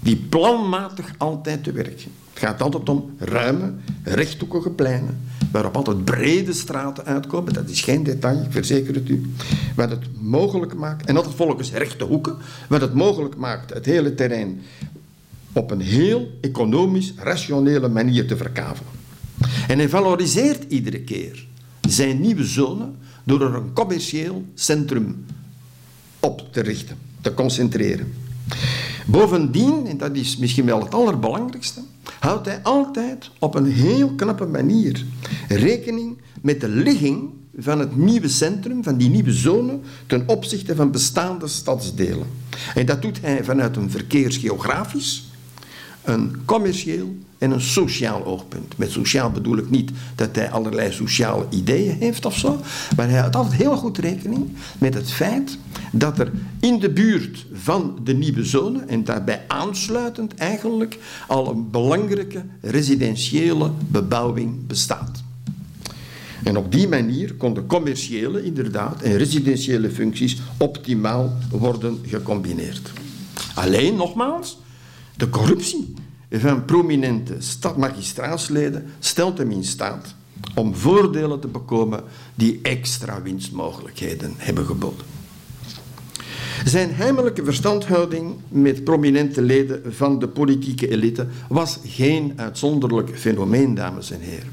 Die planmatig altijd te werk ging. Het gaat altijd om ruime, rechthoekige pleinen, waarop altijd brede straten uitkomen. Dat is geen detail, ik verzeker het u. Wat het mogelijk maakt, en altijd volgens rechte hoeken, wat het mogelijk maakt het hele terrein op een heel economisch, rationele manier te verkavelen. En hij valoriseert iedere keer zijn nieuwe zone door er een commercieel centrum op te richten, te concentreren. Bovendien, en dat is misschien wel het allerbelangrijkste, houdt hij altijd op een heel knappe manier rekening met de ligging van het nieuwe centrum, van die nieuwe zone, ten opzichte van bestaande stadsdelen. En dat doet hij vanuit een verkeersgeografisch, een commercieel en een sociaal oogpunt. Met sociaal bedoel ik niet dat hij allerlei sociale ideeën heeft of zo, maar hij houdt altijd heel goed rekening met het feit dat er in de buurt van de nieuwe zone en daarbij aansluitend eigenlijk al een belangrijke residentiële bebouwing bestaat. En op die manier konden commerciële inderdaad en residentiële functies optimaal worden gecombineerd. Alleen nogmaals, de corruptie van prominente stadmagistraatsleden stelt hem in staat om voordelen te bekomen die extra winstmogelijkheden hebben geboden. Zijn heimelijke verstandhouding met prominente leden van de politieke elite was geen uitzonderlijk fenomeen, dames en heren.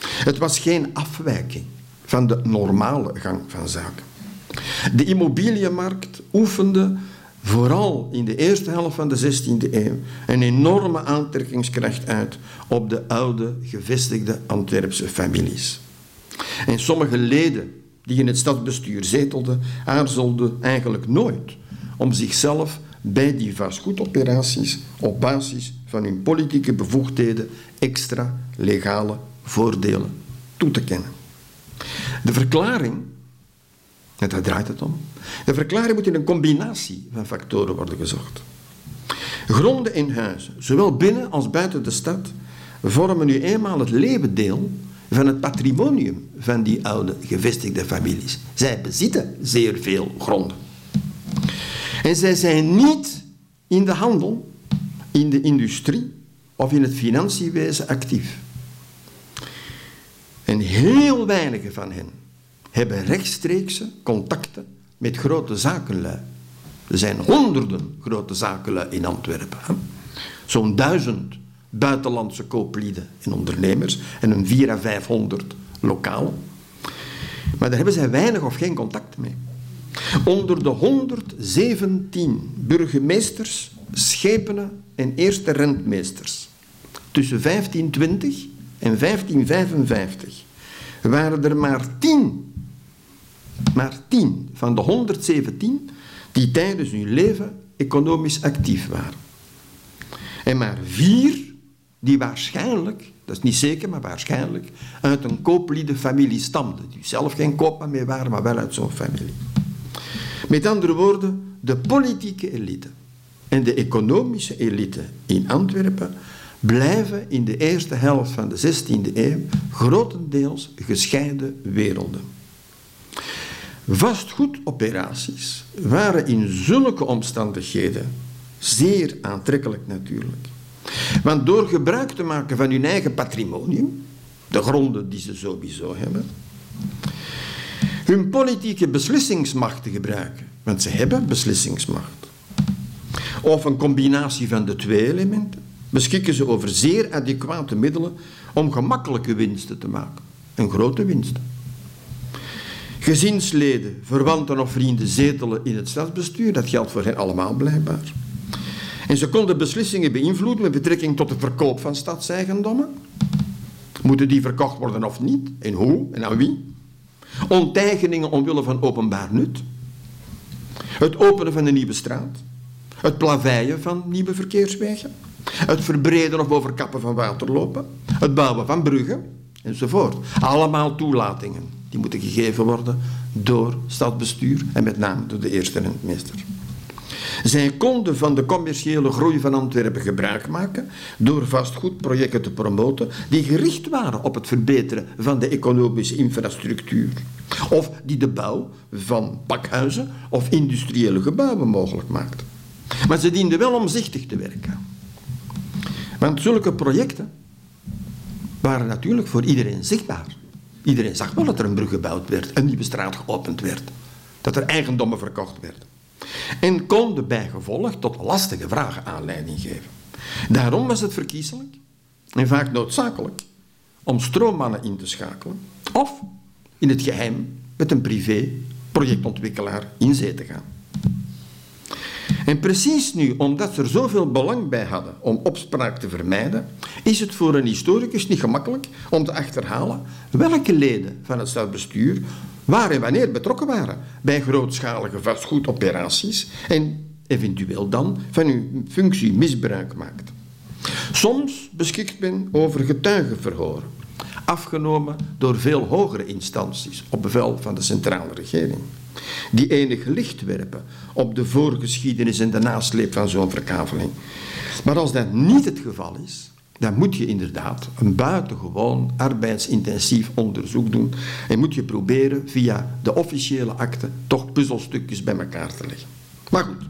Het was geen afwijking van de normale gang van zaken. De immobiliënmarkt oefende vooral in de eerste helft van de 16e eeuw een enorme aantrekkingskracht uit op de oude gevestigde Antwerpse families. En sommige leden die in het stadsbestuur zetelden, aarzelden eigenlijk nooit om zichzelf bij die vastgoedoperaties op basis van hun politieke bevoegdheden extra legale voordelen toe te kennen. De verklaring en daar draait het om. De verklaring moet in een combinatie van factoren worden gezocht. Gronden in huizen, zowel binnen als buiten de stad, vormen nu eenmaal het levendeel van het patrimonium van die oude gevestigde families. Zij bezitten zeer veel gronden. En zij zijn niet in de handel, in de industrie of in het financiewezen actief. En heel weinige van hen hebben rechtstreekse contacten met grote zakenlui. Er zijn honderden grote zakenlui in Antwerpen. Zo'n duizend buitenlandse kooplieden en ondernemers en een 400 à 500 lokale. Maar daar hebben zij weinig of geen contact mee. Onder de 117 burgemeesters, schepenen en eerste rentmeesters tussen 1520 en 1555 waren er maar 10 maar tien van de 117 die tijdens hun leven economisch actief waren. En maar vier die waarschijnlijk, dat is niet zeker, maar waarschijnlijk, uit een koopliedenfamilie stamden. Die zelf geen koopman meer waren, maar wel uit zo'n familie. Met andere woorden, de politieke elite en de economische elite in Antwerpen blijven in de eerste helft van de 16e eeuw grotendeels gescheiden werelden. Vastgoedoperaties waren in zulke omstandigheden zeer aantrekkelijk natuurlijk. Want door gebruik te maken van hun eigen patrimonium, de gronden die ze sowieso hebben, hun politieke beslissingsmacht te gebruiken, want ze hebben beslissingsmacht, of een combinatie van de twee elementen, beschikken ze over zeer adequate middelen om gemakkelijke winsten te maken. En grote winsten. Gezinsleden, verwanten of vrienden zetelen in het stadsbestuur. Dat geldt voor hen allemaal blijkbaar. En ze konden beslissingen beïnvloeden met betrekking tot de verkoop van stadseigendommen. Moeten die verkocht worden of niet? En hoe? En aan wie? Onteigeningen omwille van openbaar nut. Het openen van een nieuwe straat. Het plaveien van nieuwe verkeerswegen. Het verbreden of overkappen van waterlopen. Het bouwen van bruggen. Enzovoort. Allemaal toelatingen. Die moeten gegeven worden door stadsbestuur en met name door de eerste rentmeester. Zij konden van de commerciële groei van Antwerpen gebruik maken door vastgoedprojecten te promoten die gericht waren op het verbeteren van de economische infrastructuur. Of die de bouw van pakhuizen of industriële gebouwen mogelijk maakten. Maar ze dienden wel omzichtig te werken. Want zulke projecten waren natuurlijk voor iedereen zichtbaar. Iedereen zag wel dat er een brug gebouwd werd, een nieuwe straat geopend werd, dat er eigendommen verkocht werden. En konden bijgevolg tot lastige vragen aanleiding geven. Daarom was het verkiezelijk en vaak noodzakelijk om stroommannen in te schakelen of in het geheim met een privé projectontwikkelaar in zee te gaan. En precies nu, omdat ze er zoveel belang bij hadden om opspraak te vermijden, is het voor een historicus niet gemakkelijk om te achterhalen welke leden van het stadsbestuur waar en wanneer betrokken waren bij grootschalige vastgoedoperaties en eventueel dan van hun functie misbruik maakt. Soms beschikt men over getuigenverhoren, afgenomen door veel hogere instanties op bevel van de centrale regering die enig licht werpen op de voorgeschiedenis en de nasleep van zo'n verkaveling. Maar als dat niet het geval is, dan moet je inderdaad een buitengewoon arbeidsintensief onderzoek doen en moet je proberen via de officiële akte toch puzzelstukjes bij elkaar te leggen. Maar goed,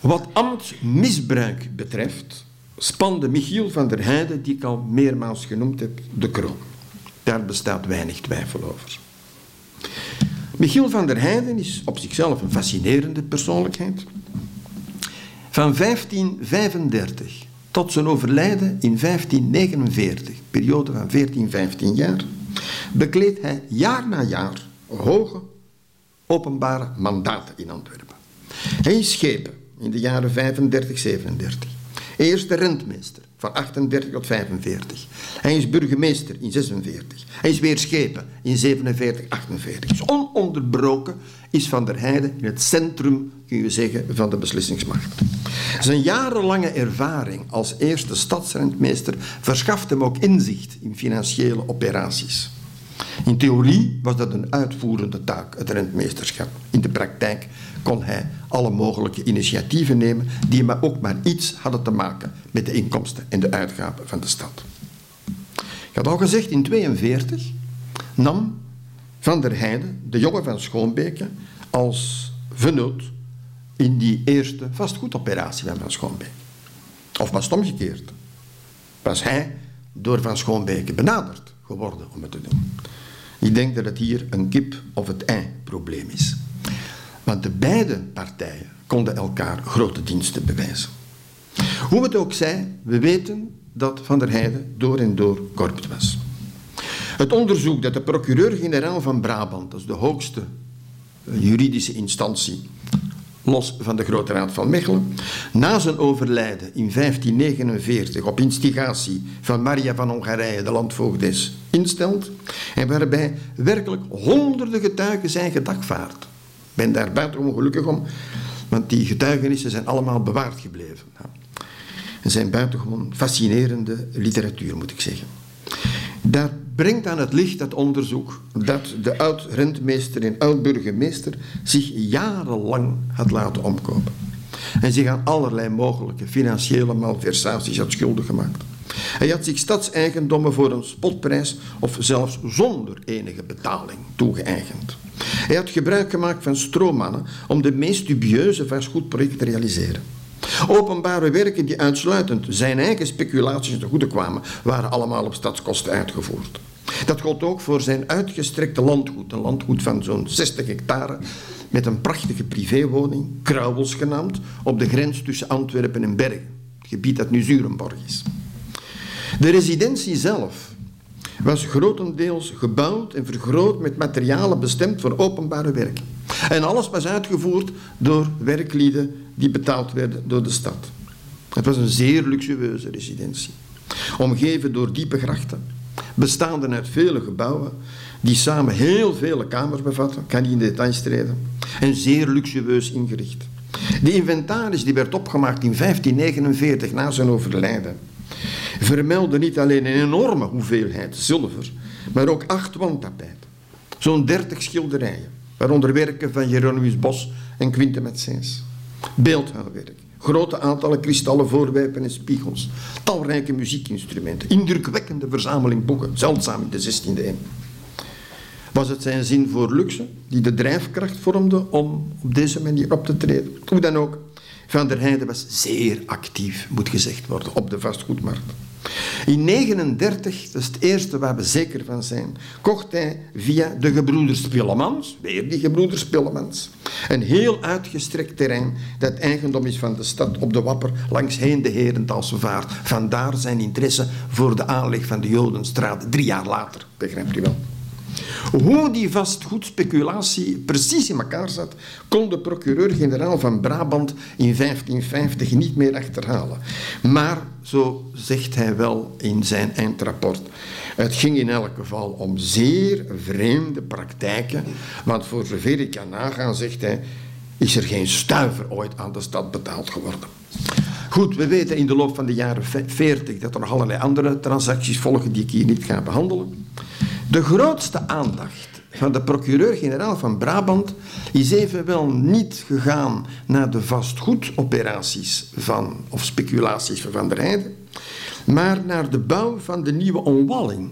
wat ambtsmisbruik betreft, spande Michiel van der Heijden, die ik al meermaals genoemd heb, de kroon. Daar bestaat weinig twijfel over. Michiel van der Heijden is op zichzelf een fascinerende persoonlijkheid. Van 1535 tot zijn overlijden in 1549, periode van 14, 15 jaar, bekleedt hij jaar na jaar hoge openbare mandaten in Antwerpen. Hij is schepen in de jaren 35, 37. Eerste rentmeester van 38 tot 45. Hij is burgemeester in 46. Hij is weer schepen in 47, 48. Dus ononderbroken is Van der Heijden in het centrum, kun je zeggen, van de beslissingsmacht. Zijn jarenlange ervaring als eerste stadsrentmeester verschaft hem ook inzicht in financiële operaties. In theorie was dat een uitvoerende taak, het rentmeesterschap. In de praktijk kon hij alle mogelijke initiatieven nemen die maar ook maar iets hadden te maken met de inkomsten en de uitgaven van de stad. Ik had al gezegd, in 1942 nam Van der Heijden, de jongen van Schoonbeke, als vennoot in die eerste vastgoedoperatie van Van Schoonbeke. Of was het omgekeerd? Was hij door Van Schoonbeke benaderd geworden om het te doen? Ik denk dat het hier een kip of het ei probleem is. Want de beide partijen konden elkaar grote diensten bewijzen. Hoe het ook zij, we weten dat Van der Heijden door en door corrupt was. Het onderzoek dat de procureur-generaal van Brabant, dat is de hoogste eh, juridische instantie, los van de Grote Raad van Mechelen, na zijn overlijden in 1549 op instigatie van Maria van Hongarije, de landvoogdes, instelt en waarbij werkelijk honderden getuigen zijn gedagvaard ben daar buitengewoon gelukkig om, want die getuigenissen zijn allemaal bewaard gebleven. En zijn buitengewoon fascinerende literatuur, moet ik zeggen. Dat brengt aan het licht dat onderzoek dat de oud-rentmeester en oud-burgemeester zich jarenlang had laten omkopen. En zich aan allerlei mogelijke financiële malversaties had schuldig gemaakt. Hij had zich stadseigendommen voor een spotprijs of zelfs zonder enige betaling toegeëigend. Hij had gebruik gemaakt van stroommannen om de meest dubieuze vastgoedprojecten te realiseren. Openbare werken die uitsluitend zijn eigen speculaties te goede kwamen, waren allemaal op stadskosten uitgevoerd. Dat gold ook voor zijn uitgestrekte landgoed, een landgoed van zo'n 60 hectare, met een prachtige privéwoning, Krauwels genaamd, op de grens tussen Antwerpen en Bergen, het gebied dat nu Zurenborg is. De residentie zelf was grotendeels gebouwd en vergroot met materialen bestemd voor openbare werken. En alles was uitgevoerd door werklieden die betaald werden door de stad. Het was een zeer luxueuze residentie, omgeven door diepe grachten, bestaande uit vele gebouwen die samen heel vele kamers bevatten, kan niet in details treden, en zeer luxueus ingericht. De inventaris die werd opgemaakt in 1549 na zijn overlijden vermelden niet alleen een enorme hoeveelheid zilver, maar ook acht wandtapijten. Zo'n dertig schilderijen, waaronder werken van Jeronimus Bos en Quinte Metsens. Beeldhouwwerk, grote aantallen kristallen voorwerpen en spiegels, talrijke muziekinstrumenten, indrukwekkende verzameling boeken, zeldzaam in de 16e eeuw. Was het zijn zin voor luxe die de drijfkracht vormde om op deze manier op te treden? Hoe dan ook, Van der Heijden was zeer actief, moet gezegd worden, op de vastgoedmarkt. In 1939, dat is het eerste waar we zeker van zijn, kocht hij via de gebroeders Pillemans, weer die gebroeders Pillemans, een heel uitgestrekt terrein dat eigendom is van de stad op de Wapper langs heen de Herentalse vaart. Vandaar zijn interesse voor de aanleg van de Jodenstraat drie jaar later, begrijpt u wel. Hoe die vastgoedspeculatie precies in elkaar zat, kon de procureur-generaal van Brabant in 1550 niet meer achterhalen. Maar, zo zegt hij wel in zijn eindrapport, het ging in elk geval om zeer vreemde praktijken, want voor zover ik kan nagaan, zegt hij, is er geen stuiver ooit aan de stad betaald geworden. Goed, we weten in de loop van de jaren 40 dat er nog allerlei andere transacties volgen die ik hier niet ga behandelen. De grootste aandacht van de procureur-generaal van Brabant is evenwel niet gegaan naar de vastgoedoperaties van, of speculaties van Van der Heijden, maar naar de bouw van de nieuwe omwalling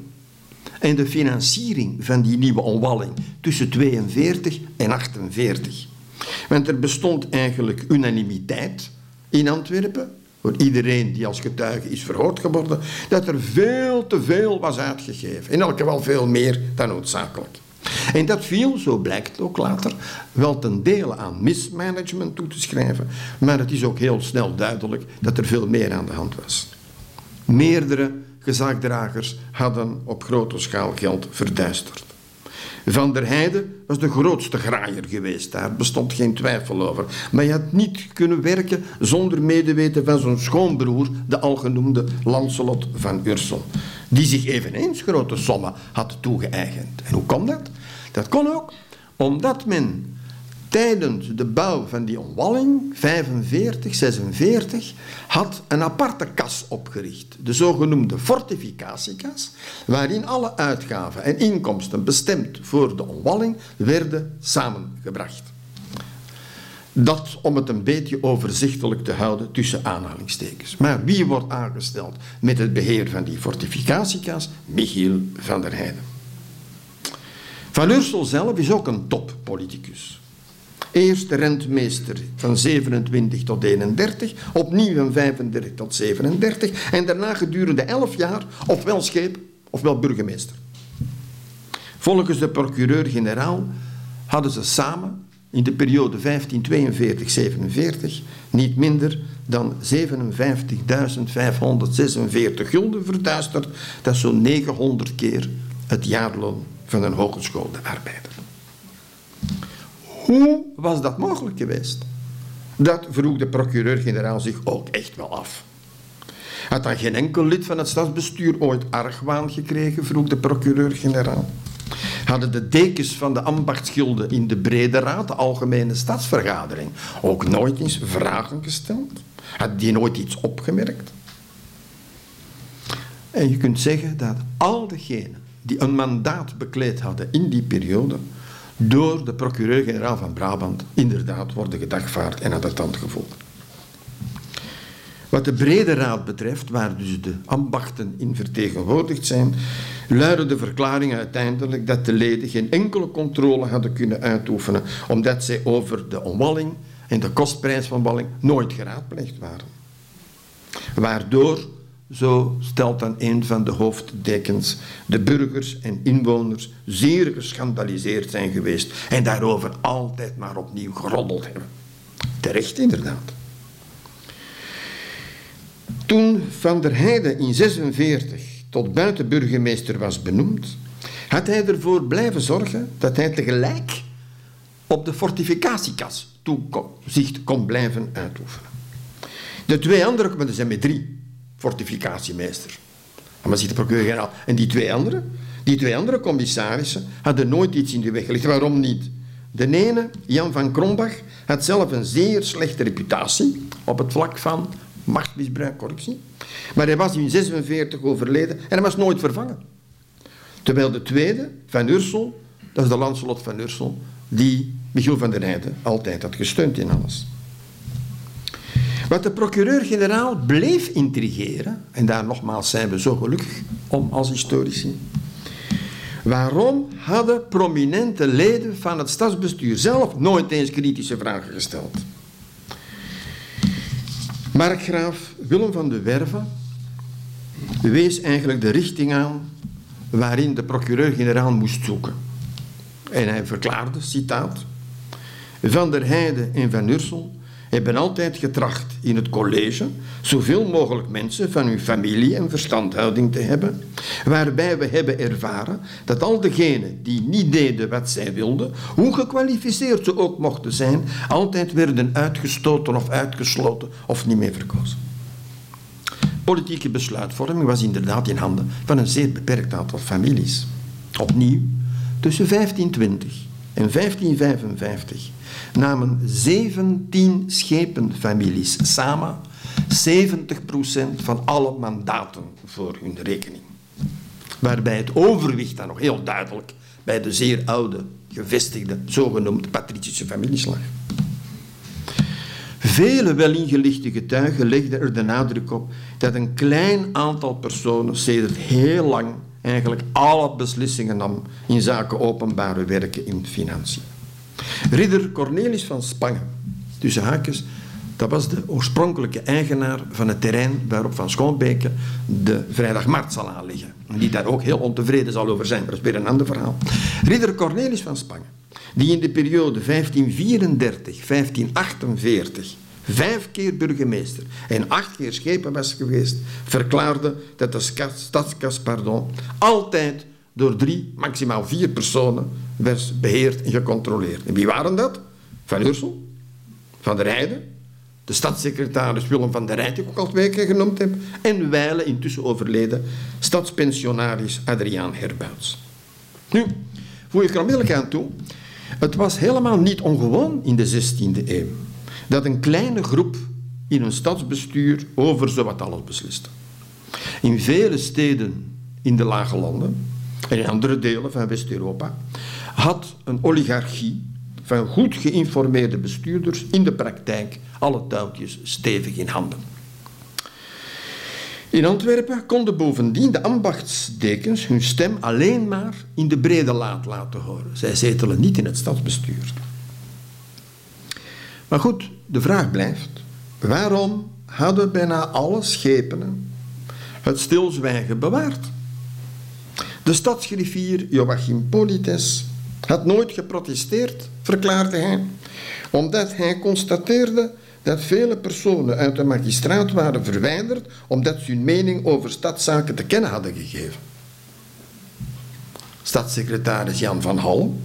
en de financiering van die nieuwe omwalling tussen 42 en 48. Want er bestond eigenlijk unanimiteit in Antwerpen voor iedereen die als getuige is verhoord geworden, dat er veel te veel was uitgegeven. In elk geval veel meer dan noodzakelijk. En dat viel, zo blijkt ook later, wel ten dele aan mismanagement toe te schrijven, maar het is ook heel snel duidelijk dat er veel meer aan de hand was. Meerdere gezagdragers hadden op grote schaal geld verduisterd. Van der Heijden was de grootste graaier geweest, daar bestond geen twijfel over. Maar hij had niet kunnen werken zonder medeweten van zijn schoonbroer, de algenoemde Lancelot van Ursel, die zich eveneens grote sommen had toegeëigend. En hoe kon dat? Dat kon ook omdat men tijdens de bouw van die omwalling, 45, 46, had een aparte kas opgericht, de zogenoemde fortificatiekas, waarin alle uitgaven en inkomsten bestemd voor de omwalling werden samengebracht. Dat om het een beetje overzichtelijk te houden tussen aanhalingstekens. Maar wie wordt aangesteld met het beheer van die fortificatiekas? Michiel van der Heijden. Van Ursel zelf is ook een toppoliticus. Eerst de rentmeester van 27 tot 31, opnieuw van 35 tot 37 en daarna gedurende 11 jaar ofwel scheep ofwel burgemeester. Volgens de procureur-generaal hadden ze samen in de periode 1542-47 niet minder dan 57.546 gulden verduisterd. Dat is zo'n 900 keer het jaarloon van een hogeschoolde arbeider. Hoe was dat mogelijk geweest? Dat vroeg de procureur-generaal zich ook echt wel af. Had dan geen enkel lid van het stadsbestuur ooit argwaan gekregen, vroeg de procureur-generaal. Hadden de dekens van de ambachtsgilden in de Brede Raad, de Algemene Stadsvergadering, ook nooit eens vragen gesteld? Had die nooit iets opgemerkt? En je kunt zeggen dat al degenen die een mandaat bekleed hadden in die periode, door de procureur-generaal van Brabant inderdaad worden gedagvaard en aan de tand gevoeld. Wat de brede raad betreft, waar dus de ambachten in vertegenwoordigd zijn, luidde de verklaring uiteindelijk dat de leden geen enkele controle hadden kunnen uitoefenen, omdat zij over de omwalling en de kostprijs van omwalling nooit geraadpleegd waren. Waardoor zo stelt dan een van de hoofddekens, de burgers en inwoners zeer geschandaliseerd zijn geweest en daarover altijd maar opnieuw geroddeld hebben. Terecht inderdaad. Toen Van der Heijden in 46 tot buitenburgemeester was benoemd, had hij ervoor blijven zorgen dat hij tegelijk op de fortificatiekas toezicht kon blijven uitoefenen. De twee andere, maar zijn met drie, fortificatiemeester. En maar ziet de procureur-generaal. En die twee anderen, die twee andere commissarissen hadden nooit iets in de weg gelegd. Waarom niet? De ene, Jan van Krombach, had zelf een zeer slechte reputatie op het vlak van machtsmisbruik, corruptie. Maar hij was in 46 overleden en hij was nooit vervangen. Terwijl de tweede, Van Ursel, dat is de Lancelot van Ursel, die Michiel van der Heijden altijd had gesteund in alles. Wat de procureur-generaal bleef intrigeren, en daar nogmaals zijn we zo gelukkig om als historici, Waarom hadden prominente leden van het stadsbestuur zelf nooit eens kritische vragen gesteld? Markgraaf Willem van de Werve wees eigenlijk de richting aan waarin de procureur-generaal moest zoeken. En hij verklaarde, citaat, Van der Heijden en Van Ursel hebben altijd getracht in het college zoveel mogelijk mensen van hun familie en verstandhouding te hebben, waarbij we hebben ervaren dat al degenen die niet deden wat zij wilden, hoe gekwalificeerd ze ook mochten zijn, altijd werden uitgestoten of uitgesloten of niet meer verkozen. Politieke besluitvorming was inderdaad in handen van een zeer beperkt aantal families. Opnieuw, tussen 1520 en 1555 namen 17 schepenfamilies samen 70% van alle mandaten voor hun rekening. Waarbij het overwicht dan nog heel duidelijk bij de zeer oude, gevestigde, zogenoemde patricische families lag. Vele welingelichte getuigen legden er de nadruk op dat een klein aantal personen sedert heel lang eigenlijk alle beslissingen nam in zaken openbare werken in financiën. Ridder Cornelis van Spangen, tussen haakjes, dat was de oorspronkelijke eigenaar van het terrein waarop Van Schoonbeke de vrijdagmarkt zal aanleggen. Die daar ook heel ontevreden zal over zijn, maar dat is weer een ander verhaal. Ridder Cornelis van Spangen, die in de periode 1534-1548 vijf keer burgemeester en acht keer schepen was geweest, verklaarde dat de stadskas pardon, altijd door drie, maximaal vier personen werd beheerd en gecontroleerd. En wie waren dat? Van Ursel, Van der Heijden, de stadssecretaris Willem van der Rijt, die ik ook al twee keer genoemd heb, en wijle intussen overleden stadspensionaris Adriaan Herbuits. Nu, voeg ik er onmiddellijk aan toe, het was helemaal niet ongewoon in de 16e eeuw dat een kleine groep in een stadsbestuur over zowat alles besliste. In vele steden in de Lage Landen en in andere delen van West-Europa had een oligarchie van goed geïnformeerde bestuurders in de praktijk alle touwtjes stevig in handen. In Antwerpen konden bovendien de ambachtsdekens hun stem alleen maar in de brede laat laten horen. Zij zetelen niet in het stadsbestuur. Maar goed, de vraag blijft: waarom hadden bijna alle schepenen het stilzwijgen bewaard? De stadsgriffier Joachim Polites had nooit geprotesteerd, verklaarde hij, omdat hij constateerde dat vele personen uit de magistraat waren verwijderd omdat ze hun mening over stadszaken te kennen hadden gegeven. Stadssecretaris Jan van Hal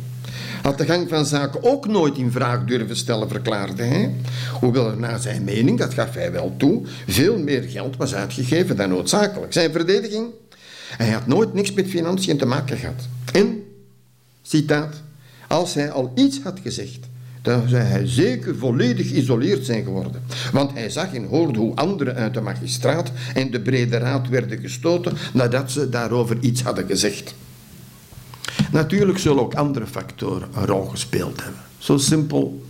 had de gang van zaken ook nooit in vraag durven stellen, verklaarde hij. Hoewel er naar zijn mening, dat gaf hij wel toe, veel meer geld was uitgegeven dan noodzakelijk. Zijn verdediging? Hij had nooit niks met financiën te maken gehad. En, citaat, als hij al iets had gezegd, dan zou hij zeker volledig geïsoleerd zijn geworden. Want hij zag en hoorde hoe anderen uit de magistraat en de brede raad werden gestoten nadat ze daarover iets hadden gezegd. Natuurlijk zullen ook andere factoren een rol gespeeld hebben. Zo simpel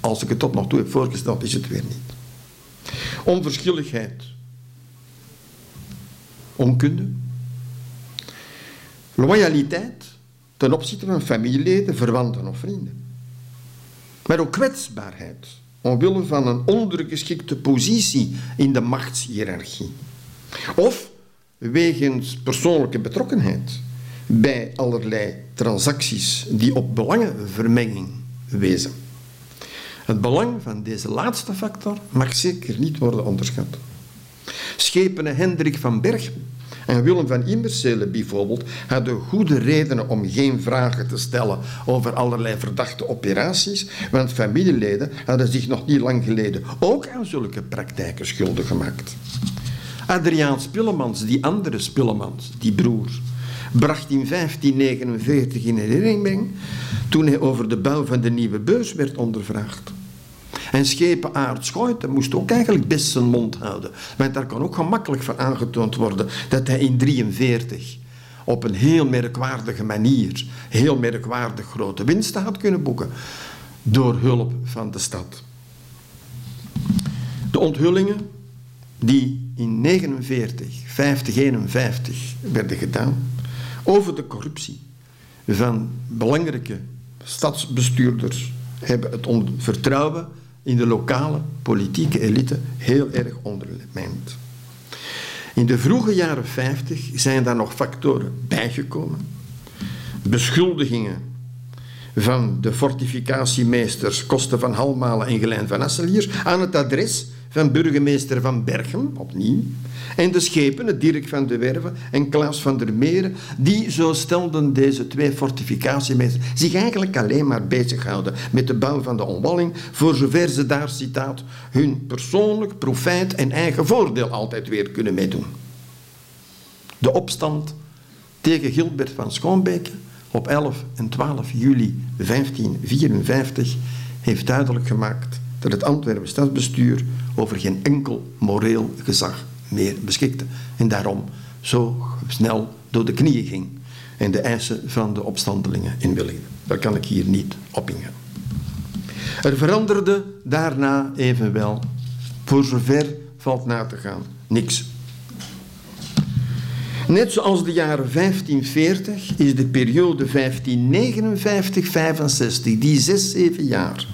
als ik het tot nog toe heb voorgesteld, is het weer niet. Onverschilligheid. Onkunde. Loyaliteit ten opzichte van familieleden, verwanten of vrienden. Maar ook kwetsbaarheid, omwille van een ondergeschikte positie in de machtshierarchie. Of wegens persoonlijke betrokkenheid bij allerlei transacties die op belangenvermenging wezen. Het belang van deze laatste factor mag zeker niet worden onderschat. Schepenen Hendrik van Berg en Willem van Immerselen bijvoorbeeld hadden goede redenen om geen vragen te stellen over allerlei verdachte operaties, want familieleden hadden zich nog niet lang geleden ook aan zulke praktijken schuldig gemaakt. Adriaan Spillemans, die andere Spillemans, die broer, bracht in 1549 in herinnering toen hij over de bouw van de nieuwe beurs werd ondervraagd. En schepen Aard Schouten moest ook eigenlijk best zijn mond houden. Want daar kan ook gemakkelijk van aangetoond worden dat hij in 1943 op een heel merkwaardige manier heel merkwaardig grote winsten had kunnen boeken door hulp van de stad. De onthullingen die in 49, 50, 51 werden gedaan over de corruptie van belangrijke stadsbestuurders hebben het vertrouwen in de lokale politieke elite heel erg ondermijnd. In de vroege jaren 50 zijn daar nog factoren bijgekomen. Beschuldigingen van de fortificatiemeesters Kosten van Halmalen en Gelijn van Asseliers aan het adres van burgemeester van Berchem, opnieuw, en de schepen, het Dirk van de Werven en Klaas van der Meren, die, zo stelden deze twee fortificatiemeesters, zich eigenlijk alleen maar bezighouden met de bouw van de omwalling, voor zover ze daar, citaat, hun persoonlijk profijt en eigen voordeel altijd weer kunnen meedoen. De opstand tegen Gilbert van Schoonbeek op 11 en 12 juli 1554 heeft duidelijk gemaakt dat het Antwerpen stadsbestuur over geen enkel moreel gezag meer beschikte. En daarom zo snel door de knieën ging en de eisen van de opstandelingen inwilligde. Daar kan ik hier niet op ingaan. Er veranderde daarna evenwel, voor zover valt na te gaan, niks. Net zoals de jaren 1540 is de periode 1559-65, die zes, zeven jaar,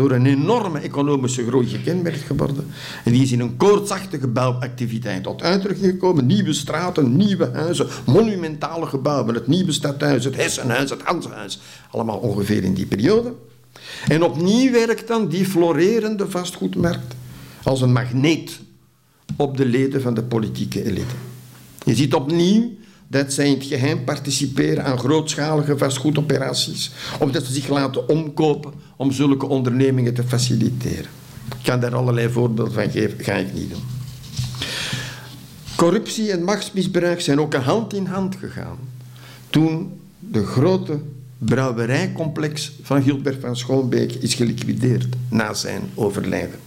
door een enorme economische groei gekenmerkt geworden. En die is in een koortsachtige bouwactiviteit tot uitdrukking gekomen. Nieuwe straten, nieuwe huizen, monumentale gebouwen. Het nieuwe stadhuis, het Hessenhuis, het Hansenhuis. Allemaal ongeveer in die periode. En opnieuw werkt dan die florerende vastgoedmarkt als een magneet op de leden van de politieke elite. Je ziet opnieuw dat zij in het geheim participeren aan grootschalige vastgoedoperaties, omdat ze zich laten omkopen om zulke ondernemingen te faciliteren. Ik kan daar allerlei voorbeelden van geven, ga ik niet doen. Corruptie en machtsmisbruik zijn ook hand in hand gegaan toen de grote brouwerijcomplex van Gilbert van Schoonbeek is geliquideerd na zijn overlijden.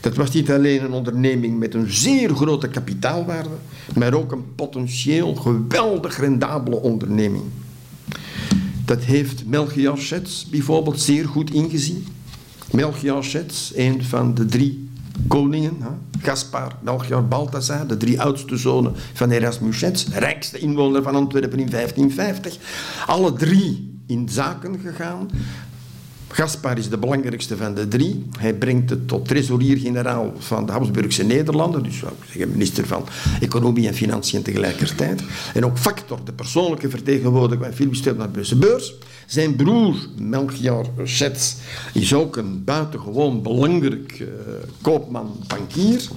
Dat was niet alleen een onderneming met een zeer grote kapitaalwaarde, maar ook een potentieel geweldig rendabele onderneming. Dat heeft Melchior bijvoorbeeld zeer goed ingezien. Melchior een van de drie koningen, Gaspar, Melchior, Balthasar, de drie oudste zonen van Erasmus Schets, rijkste inwoner van Antwerpen in 1550. Alle drie in zaken gegaan, Gaspar is de belangrijkste van de drie. Hij brengt het tot trésorier-generaal van de Habsburgse Nederlanden, dus zou ik zeggen minister van Economie en Financiën tegelijkertijd. En ook factor, de persoonlijke vertegenwoordiger van Philips naar Beurs. Zijn broer, Melchior Schets, is ook een buitengewoon belangrijk uh, koopman, bankier.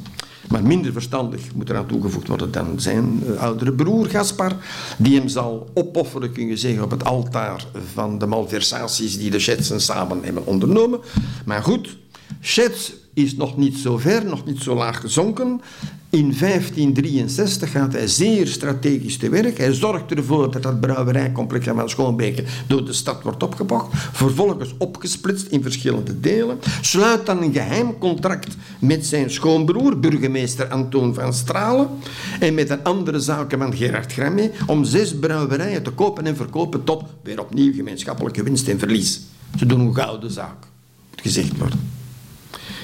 Maar minder verstandig moet eraan toegevoegd worden dan zijn eh, oudere broer Gaspar, die hem zal opofferen, kun je zeggen, op het altaar van de malversaties die de Schetsen samen hebben ondernomen. Maar goed, Schets is nog niet zo ver, nog niet zo laag gezonken. In 1563 gaat hij zeer strategisch te werk. Hij zorgt ervoor dat dat brouwerijcomplex van Schoonbeke door de stad wordt opgebouwd. Vervolgens opgesplitst in verschillende delen. Sluit dan een geheim contract met zijn schoonbroer, burgemeester Antoon van Stralen. En met een andere zakenman, Gerard Gramme, om zes brouwerijen te kopen en verkopen tot weer opnieuw gemeenschappelijke winst en verlies. Ze doen een gouden zaak, moet gezegd worden.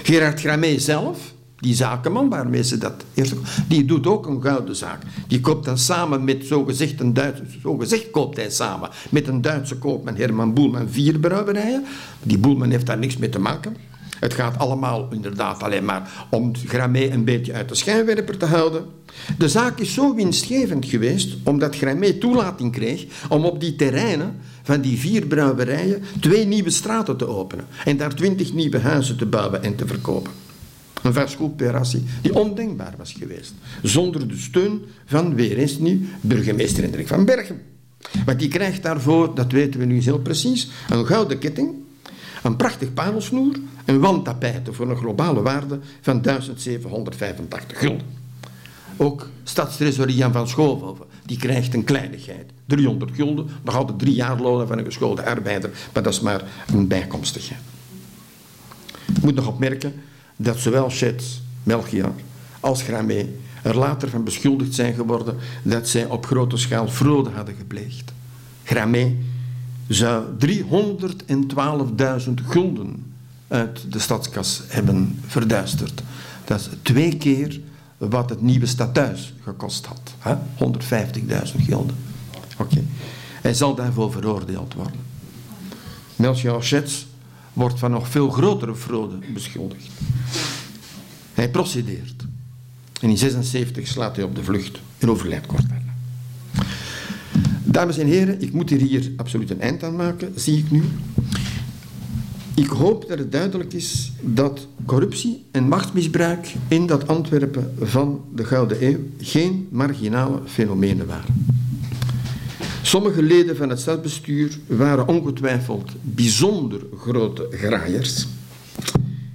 Gerard Gramme zelf die zakenman waarmee ze dat eerst... Die doet ook een gouden zaak. Die koopt dan samen met zogezegd een Duitse... Zogezegd koopt hij samen met een Duitse koopman Herman Boelman vier brouwerijen. Die Boelman heeft daar niks mee te maken. Het gaat allemaal inderdaad alleen maar om Gramé een beetje uit de schijnwerper te houden. De zaak is zo winstgevend geweest omdat Gramé toelating kreeg om op die terreinen van die vier brouwerijen twee nieuwe straten te openen en daar twintig nieuwe huizen te bouwen en te verkopen. Een vastgoedoperatie die ondenkbaar was geweest. Zonder de steun van, weer eens nu, burgemeester Hendrik van Bergen. Want die krijgt daarvoor, dat weten we nu heel precies, een gouden ketting, een prachtig parelsnoer en wandtapijten voor een globale waarde van 1785 gulden. Ook stadstresorie Jan van Schoonhoven, die krijgt een kleinigheid. 300 gulden, nog altijd drie jaar lonen van een geschoolde arbeider, maar dat is maar een bijkomstigheid. Ik moet nog opmerken dat zowel Chet, Melchior als Gramé er later van beschuldigd zijn geworden dat zij op grote schaal fraude hadden gepleegd. Gramé zou 312.000 gulden uit de stadskas hebben verduisterd. Dat is twee keer wat het nieuwe stadhuis gekost had. 150.000 gulden. Oké. Hij zal daarvoor veroordeeld worden. Melchior Schets wordt van nog veel grotere fraude beschuldigd. Hij procedeert. En in 76 slaat hij op de vlucht en overlijdt kort daarna. Dames en heren, ik moet hier absoluut een eind aan maken, zie ik nu. Ik hoop dat het duidelijk is dat corruptie en machtsmisbruik in dat Antwerpen van de Gouden Eeuw geen marginale fenomenen waren. Sommige leden van het stadsbestuur waren ongetwijfeld bijzonder grote graaiers.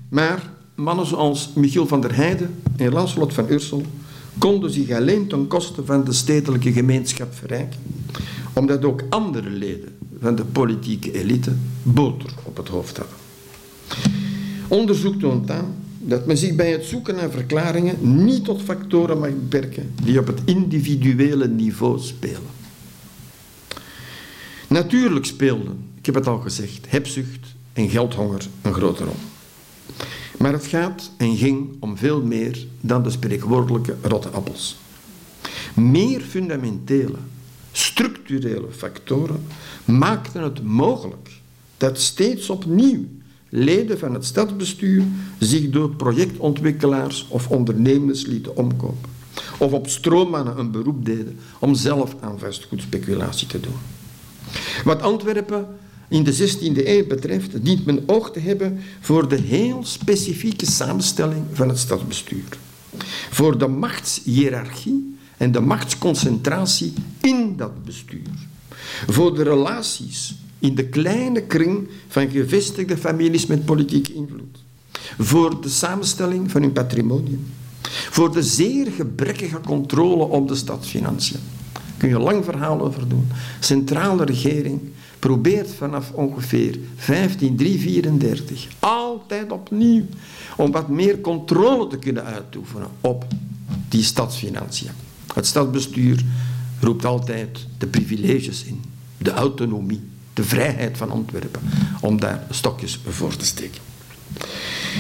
Maar mannen zoals Michiel van der Heijden en Lancelot van Ursel konden zich alleen ten koste van de stedelijke gemeenschap verrijken, omdat ook andere leden van de politieke elite boter op het hoofd hadden. Onderzoek toont aan dat men zich bij het zoeken naar verklaringen niet tot factoren mag beperken die op het individuele niveau spelen. Natuurlijk speelden, ik heb het al gezegd, hebzucht en geldhonger een grote rol. Maar het gaat en ging om veel meer dan de spreekwoordelijke rotte appels. Meer fundamentele, structurele factoren maakten het mogelijk dat steeds opnieuw leden van het stadsbestuur zich door projectontwikkelaars of ondernemers lieten omkopen. Of op stroommannen een beroep deden om zelf aan vastgoedspeculatie te doen. Wat Antwerpen in de 16e eeuw betreft, dient men oog te hebben voor de heel specifieke samenstelling van het stadsbestuur. Voor de machtshierarchie en de machtsconcentratie in dat bestuur. Voor de relaties in de kleine kring van gevestigde families met politieke invloed. Voor de samenstelling van hun patrimonium. Voor de zeer gebrekkige controle op de stadsfinanciën. Kun je lang verhaal over doen. Centrale regering probeert vanaf ongeveer 15334 altijd opnieuw om wat meer controle te kunnen uitoefenen op die stadsfinanciën. Het stadsbestuur roept altijd de privileges in, de autonomie, de vrijheid van Antwerpen, om daar stokjes voor te steken.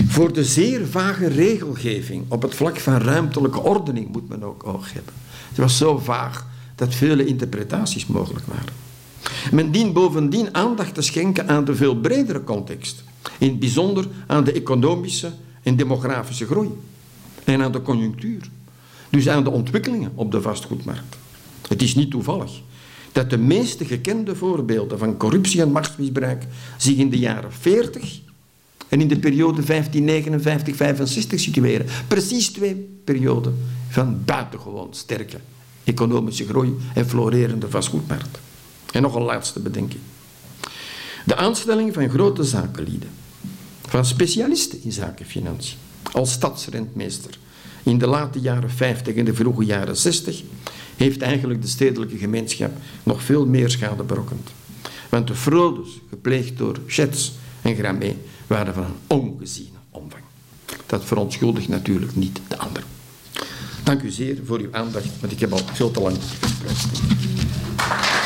Voor de zeer vage regelgeving op het vlak van ruimtelijke ordening moet men ook oog hebben. Het was zo vaag dat vele interpretaties mogelijk waren. Men dient bovendien aandacht te schenken aan de veel bredere context, in het bijzonder aan de economische en demografische groei en aan de conjunctuur, dus aan de ontwikkelingen op de vastgoedmarkt. Het is niet toevallig dat de meeste gekende voorbeelden van corruptie en machtsmisbruik zich in de jaren 40 en in de periode 1559-65 situeren. Precies twee perioden van buitengewoon sterke economische groei en florerende vastgoedmarkt. En nog een laatste bedenking. De aanstelling van grote zakenlieden, van specialisten in zaken financiën, als stadsrentmeester in de late jaren 50 en de vroege jaren 60, heeft eigenlijk de stedelijke gemeenschap nog veel meer schade berokkend. Want de fraudes gepleegd door Schets en Gramé waren van een ongeziene omvang. Dat verontschuldigt natuurlijk niet de ander. Dank u zeer voor uw aandacht, want ik heb al veel te lang gesproken.